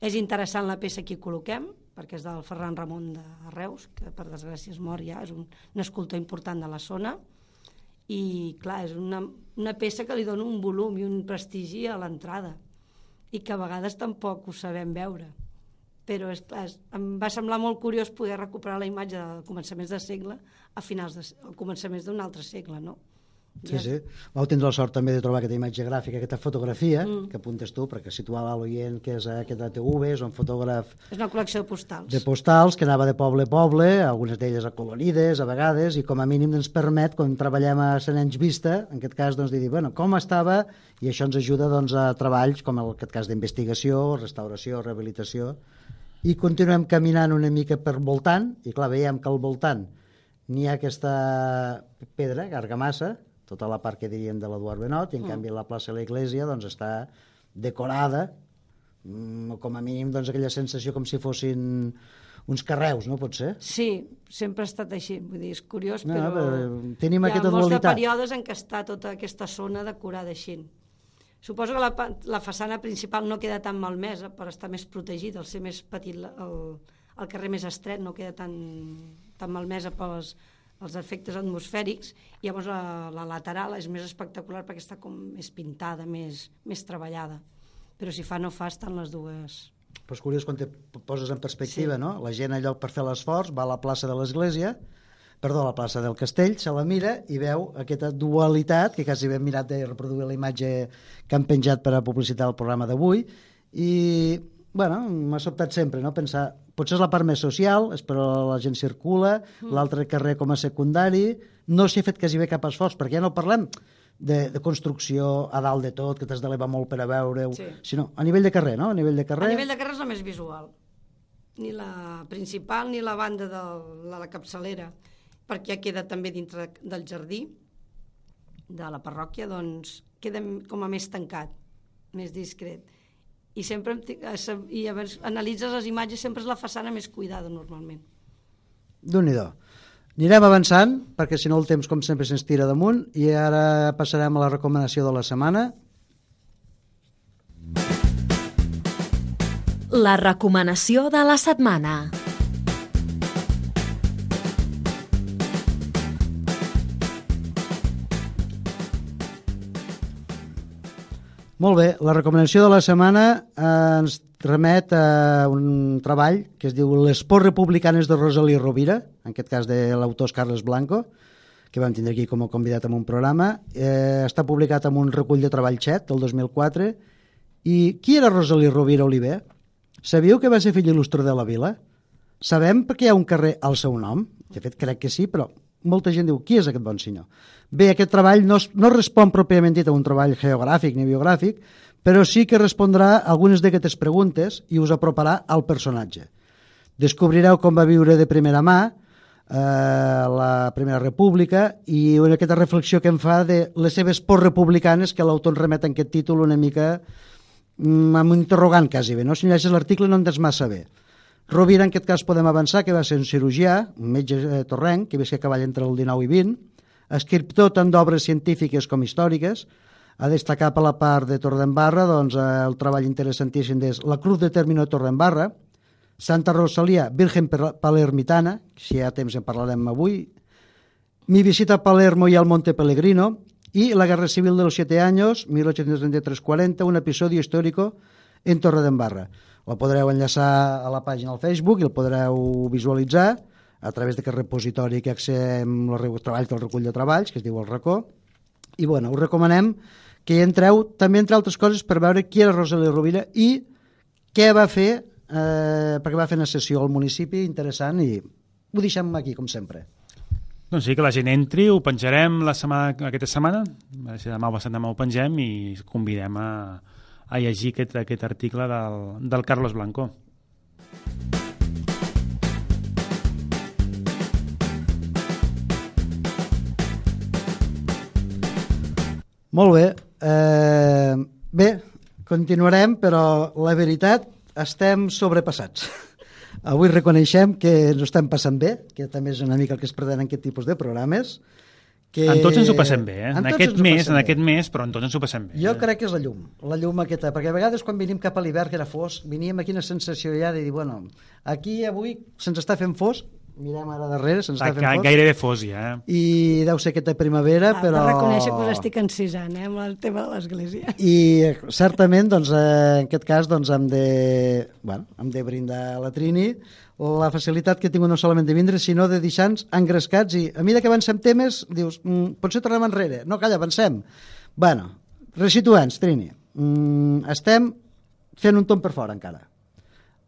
És interessant la peça que hi col·loquem, perquè és del Ferran Ramon de Reus, que per desgràcia és mort ja, és un, un escultor important de la zona, i clar, és una, una peça que li dona un volum i un prestigi a l'entrada i que a vegades tampoc ho sabem veure però és clar, em va semblar molt curiós poder recuperar la imatge de començaments de segle a finals de, a començaments d'un altre segle, no? Sí, sí. Vau tindre la sort també de trobar aquesta imatge gràfica, aquesta fotografia, mm. que apuntes tu, perquè situava l'oient que és aquest ATV, és un fotògraf És una col·lecció de postals. de postals que anava de poble a poble, algunes d'elles acolorides a vegades, i com a mínim ens permet, quan treballem a 100 anys vista, en aquest cas, doncs, de dir, bueno, com estava, i això ens ajuda doncs, a treballs com en aquest cas d'investigació, restauració, rehabilitació, i continuem caminant una mica per voltant, i clar, veiem que al voltant n'hi ha aquesta pedra, argamassa, tota la part que diríem de l'Eduard Benot, i en mm. canvi la plaça de l'Església doncs, està decorada, mm, com a mínim doncs, aquella sensació com si fossin uns carreus, no pot ser? Sí, sempre ha estat així. Vull dir, és curiós, No, però, però tenim hi ha molts de dualitat. períodes en què està tota aquesta zona decorada així. Suposo que la, la façana principal no queda tan malmesa per estar més protegida, al ser més petit el, el carrer més estret no queda tan, tan malmesa pels els efectes atmosfèrics, llavors la, la lateral és més espectacular perquè està com més pintada, més, més treballada. Però si fa no fa, estan les dues. Però és curiós quan te poses en perspectiva, Sí. no? La gent allò per fer l'esforç va a la plaça de l'Església, perdó, a la plaça del Castell, se la mira i veu aquesta dualitat, que quasi ben mirat de reproduir la imatge que han penjat per a publicitar el programa d'avui, i, bueno, m'ha sobtat sempre, no?, pensar, potser és la part més social, és per on la gent circula, mm. l'altre carrer com a secundari, no s'hi ha fet quasi bé cap esforç, perquè ja no parlem de, de construcció a dalt de tot, que t'has d'elevar molt per a veure-ho, Sí. sinó a nivell de carrer, no?, a nivell de carrer... A nivell de carrer és la més visual. Ni la principal ni la banda de la, la capçalera, perquè ja queda també dintre del jardí de la parròquia, doncs queda com a més tancat, més discret. I sempre eh, i llavors analitzes les imatges, sempre és la façana més cuidada normalment. déu nhi Anirem avançant, perquè si no el temps, com sempre, se'ns tira damunt, i ara passarem a la recomanació de la setmana. La recomanació de la setmana. Molt bé, la recomanació de la setmana eh, ens remet a un treball que es diu Les pors republicanes de Rosalí Rovira, en aquest cas de l'autor Carles Blanco, que vam tindre aquí com a convidat en un programa. Eh, està publicat en un recull de treball xet del 2004. I qui era Rosalí Rovira Oliver? Sabíeu que va ser fill il·lustre de la vila? Sabem perquè hi ha un carrer al seu nom? De fet, crec que sí, però molta gent diu, qui és aquest bon senyor? Bé, aquest treball no, es- no respon pròpiament dit a un treball geogràfic ni biogràfic, però sí que respondrà a algunes d'aquestes preguntes i us aproparà al personatge. Descobrireu com va viure de primera mà eh, la Primera República i una aquesta reflexió que em fa de les seves pors republicanes que l'autor remet en aquest títol una mica mm, amb un interrogant quasi bé, no? Si llegeixes l'article no entens massa bé. Rovira, en aquest cas, podem avançar que va ser un cirurgià, un metge eh, torrenc, que va ser a cavall entre el 19 i 20, escriptor tant d'obres científiques com històriques, a destacar per la part de Torredembarra doncs, eh, el treball interessantíssim és La Cruz de Término de Torredembarra, Santa Rosalia, Virgen Palermitana, si hi ha temps en parlarem avui, Mi visita a Palermo y al Monte Pellegrino y la Guerra Civil de los Siete Años, 1833-40, un episodio histórico en Torredembarra. La podreu enllaçar a la pàgina al Facebook i el podreu visualitzar a través d'aquest repositori que accedem els treballs del recull de treballs, que es diu el racó. I bueno, us recomanem que hi entreu també, entre altres coses, per veure qui era Rosalia Rovira i què va fer, eh, perquè va fer una sessió al municipi interessant i ho deixem aquí, com sempre. Doncs sí, que la gent entri, ho penjarem la setmana, aquesta setmana, si demà o passat demà ho pengem i convidem a, a llegir aquest, aquest article del, del Carlos Blanco. Molt bé. Eh, bé, continuarem, però la veritat, estem sobrepassats. Avui reconeixem que ens estem passant bé, que també és una mica el que es pretén en aquest tipus de programes. Que... En tots ens ho passem bé, eh? En En, aquest mes, en aquest mes, però en tots ens ho passem bé. Jo eh? crec que és la llum, la llum aquesta, perquè a vegades quan venim cap a l'hivern, que era fosc, veníem aquí una sensació ja de dir, bueno, aquí avui se'ns està fent fosc, mirem ara darrere, se'ns Està fent ga- fosc, gairebé fos ja, eh? i deu ser aquesta primavera, Ah, però... De reconèixer que us estic encisant, eh, amb el tema de l'església. I certament, doncs, eh, en aquest cas, doncs, hem de, bueno, hem de brindar a la Trini la facilitat que he tingut no solament de vindre, sinó de deixar-nos engrescats i a mesura que avancem temes, dius, mm, potser tornem enrere. No, calla, avancem. bueno, resituants, Trini. Mm, estem fent un tomb per fora encara.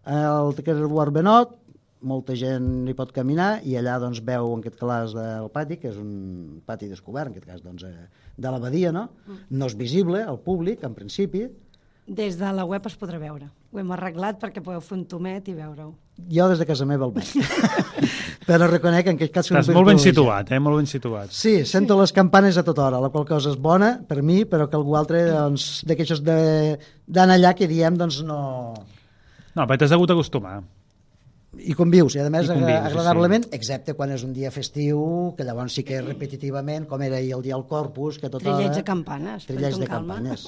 El que és Eduard Benot, molta gent hi pot caminar i allà doncs, veu en aquest cas del pati, que és un pati descobert, en aquest cas doncs, eh, de l'abadia, no? no és visible al públic, en principi, Des de la web es podrà veure. Ho hem arreglat perquè podeu fer un tomet i veure-ho. Jo des de casa meva el veig. Però reconec que en aquest cas... Estàs molt ben situat, eh? Molt ben situat. Sí, sento les campanes a tota hora, la qual cosa és bona per mi, però que algú altre, doncs, d'aquestos de- d'anar allà que diem, doncs no... No, però t'has hagut d'acostumar. I convius, i a més I convius, agra- agradablement, sí. excepte quan és un dia festiu, que llavors sí que repetitivament, com era ahir el dia del Corpus, que a tota Trillets de campanes. Trillets de calma. campanyes.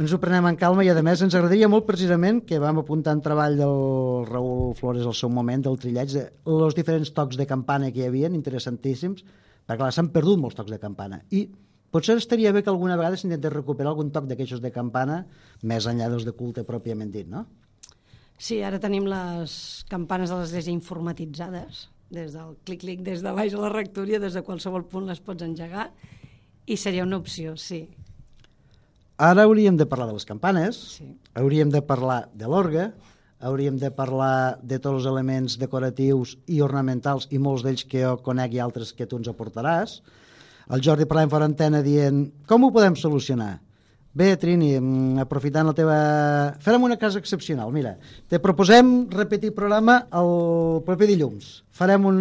Ens ho prenem en calma i, a més, ens agradaria molt precisament que vam apuntar en treball del Raül Flores al seu moment, del trilleig, de els diferents tocs de campana que hi havia, interessantíssims, perquè clar, s'han perdut molts tocs de campana. I potser estaria bé que alguna vegada s'intentés recuperar algun toc d'aquestos de campana més enllà dels de culte pròpiament dit, no? Sí, ara tenim les campanes de l'església informatitzades, des del clic-clic, des de baix a la rectoria, des de qualsevol punt les pots engegar, i seria una opció, sí. Ara hauríem de parlar de les campanes, Sí. hauríem de parlar de l'orgue, hauríem de parlar de tots els elements decoratius i ornamentals, i molts d'ells que jo conec i altres que tu ens aportaràs. El Jordi parlàvem fora antena dient com ho podem solucionar? Bé, Trini, mm, aprofitant la teva... Farem una casa excepcional, mira. Te proposem repetir programa el proper dilluns. Farem un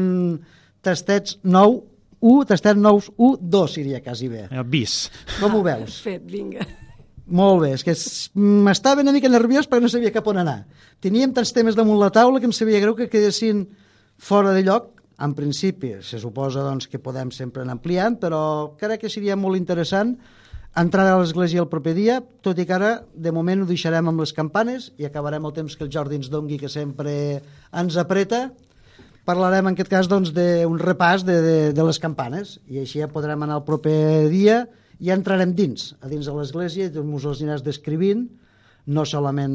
tastets nou, 1, tastet nous 1, 2 seria quasi bé. Eh, Bis. Com ho veus? Fet, vinga. Molt bé, és que m'estava una mica nerviós perquè no sabia cap on anar. Teníem tants temes damunt la taula que em sabia greu que quedessin fora de lloc. En principi, se suposa doncs, que podem sempre anar ampliant, però crec que seria molt interessant entrar a l'església el proper dia, tot i que ara, de moment, ho deixarem amb les campanes i acabarem el temps que el Jordi ens dongui, que sempre ens apreta. Parlarem, en aquest cas, doncs, d'un repàs de, de, de les campanes i així ja podrem anar el proper dia i ja entrarem dins, a dins de l'església i ens els aniràs descrivint no solament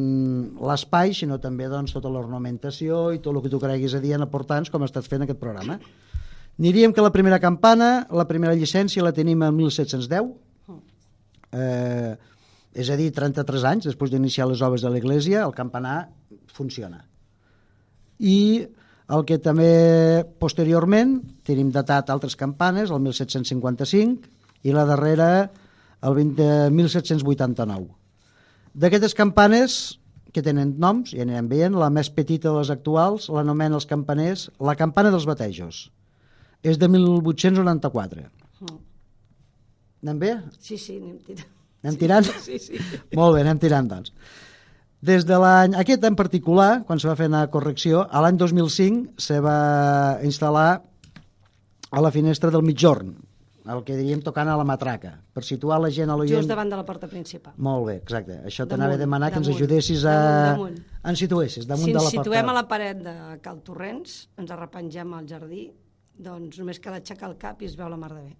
l'espai, sinó també doncs, tota l'ornamentació i tot el que tu creguis a dir en aportants, com estàs fent aquest programa. Aniríem que la primera campana, la primera llicència la tenim en 1710, eh, és a dir, 33 anys després d'iniciar les obres de l'església, el campanar funciona. I el que també posteriorment tenim datat altres campanes, el 1755, i la darrera el 20, 1789. D'aquestes campanes, que tenen noms, ja anirem veient, la més petita de les actuals l'anomena els campaners la campana dels batejos. És de 1894. Anem bé? Sí, sí, anem tirant. Anem tirant? Sí, sí. Molt bé, anem tirant, doncs. Des de l'any, aquest en particular, quan se va fer una correcció, a l'any 2005 se va instal·lar a la finestra del mitjorn, el que diríem tocant a la matraca, per situar la gent a l'oient... Just davant de la porta principal. Molt bé, exacte. Això Damunt, t'anava a demanar que ens damunt, ajudessis a... damunt, damunt. Ens situessis damunt si de la porta. situem a la paret de Cal Torrents, ens arrepengem al jardí, doncs només cal aixecar el cap i es veu la mar de bé.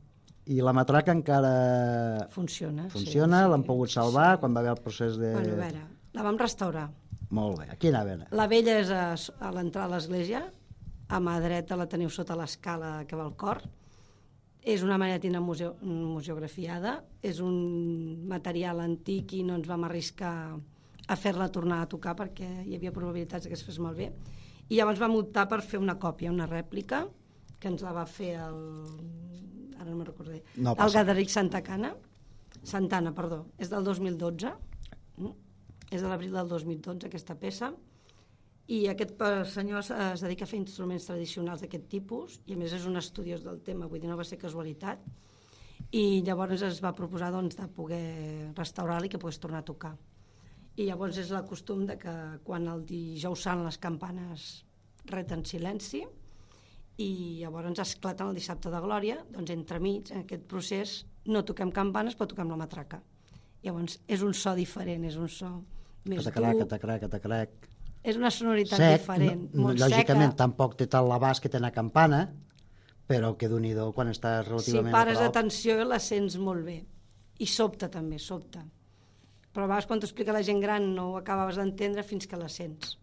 I la matraca encara Funciona. funciona, sí, l'han pogut salvar quan va haver el procés de... Bueno, a veure, la vam restaurar. Molt bé, aquí anava. La vella és a, a l'entrada a l'església, a mà dreta la teniu sota l'escala que va al cor. És una manetina museo, museografiada, és un material antic i no ens vam arriscar a fer-la tornar a tocar perquè hi havia probabilitats que es fes malbé. I llavors vam optar per fer una còpia, una rèplica, que ens la va fer el... ara no me'n recordaré. No el passa Gadaric Santacana, Santana, perdó, és del 2012, mm? és de l'abril del 2012 aquesta peça, i aquest senyor es, dedica a fer instruments tradicionals d'aquest tipus, i a més és un estudiós del tema, vull dir, no va ser casualitat, i llavors es va proposar doncs, de poder restaurar-la i que pogués tornar a tocar. I llavors és el costum de que quan el dijous sant les campanes reten silenci i llavors esclaten el dissabte de Glòria, doncs entremig, en aquest procés, no toquem campanes, però toquem la matraca. Llavors és un so diferent, és un so més Catacrac, dur, catacrac, catacrac. és una sonoritat Sec, diferent, no, molt lògicament seca. tampoc té tal l'abast que té una campana, però que d'un quan està Si relativament pares a prop. atenció la sents molt bé. I sobta també, sobta. Però a vegades quan t'ho explica la gent gran no ho acabaves d'entendre fins que la sents.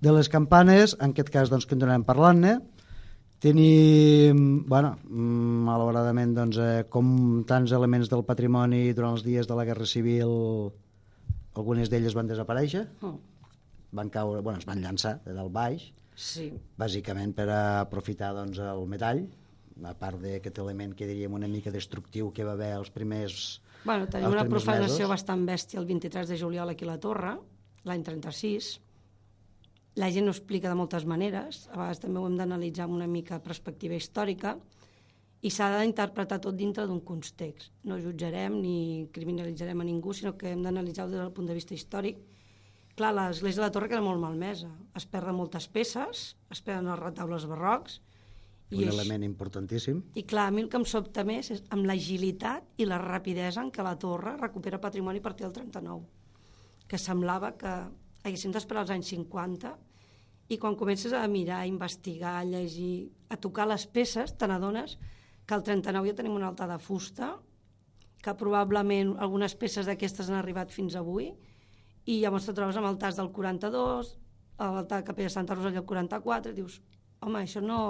De les campanes, en aquest cas doncs, continuarem parlant-ne, tenim, bueno, mm, malauradament, doncs, eh, com tants elements del patrimoni durant els dies de la Guerra Civil, algunes d'elles van desaparèixer, Mm. van caure, bueno, es van llançar de dalt baix, Sí. bàsicament per aprofitar doncs, el metall, a part d'aquest element que diríem una mica destructiu que va haver els primers Bueno, tenim els una profanació mesos. bastant bèstia el 23 de juliol aquí a la Torre, l'any 36. La gent ho explica de moltes maneres, a vegades també ho hem d'analitzar amb una mica perspectiva històrica, i s'ha d'interpretar tot dintre d'un context. No jutjarem ni criminalitzarem a ningú, sinó que hem d'analitzar-ho des del punt de vista històric. Clar, l'església de la Torre queda molt malmesa. Es perden moltes peces, es perden els retaules barrocs, un i, element importantíssim. i clar, a mi el que em sobta més és amb l'agilitat i la rapidesa en què la torre recupera patrimoni a partir del 39, que semblava que haguéssim d'esperar els anys 50 i quan comences a mirar, a investigar, a llegir, a tocar les peces, te n'adones que al 39 ja tenim un altar de fusta, que probablement algunes peces d'aquestes han arribat fins avui, i llavors te trobes amb altars del 42, a l'altar de Capella Santa Rosa del 44, i dius, home, això no...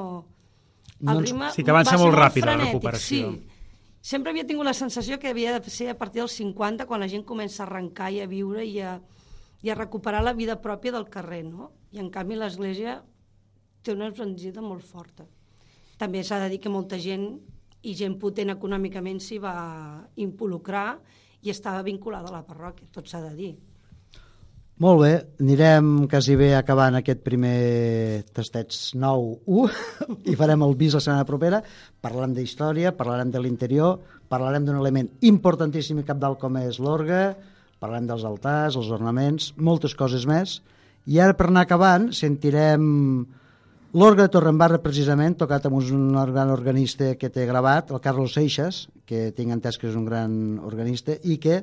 El No ritme Sí que avança molt ràpid la frenètic, recuperació. Sí. Sempre havia tingut la sensació que havia de ser a partir dels 50 quan la gent comença a arrencar i a viure i a, i a recuperar la vida pròpia del carrer, no? I en canvi l'Església té una embranzida molt forta. També s'ha de dir que molta gent i gent potent econòmicament s'hi va involucrar i estava vinculada a la parròquia, tot s'ha de dir. Molt bé, anirem quasi bé acabant aquest primer tastets 9-1 i farem el bis la setmana propera. Parlarem d'història, parlarem de l'interior, parlarem d'un element importantíssim i capdalt com és l'orgue, parlarem dels altars, els ornaments, moltes coses més. I ara, per anar acabant, sentirem l'orgue de Torrembarra, precisament, tocat amb un gran organista que té gravat, el Carlos Seixas, que tinc entès que és un gran organista, i que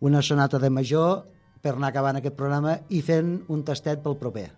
una sonata de major per anar acabant aquest programa i fent un tastet pel proper.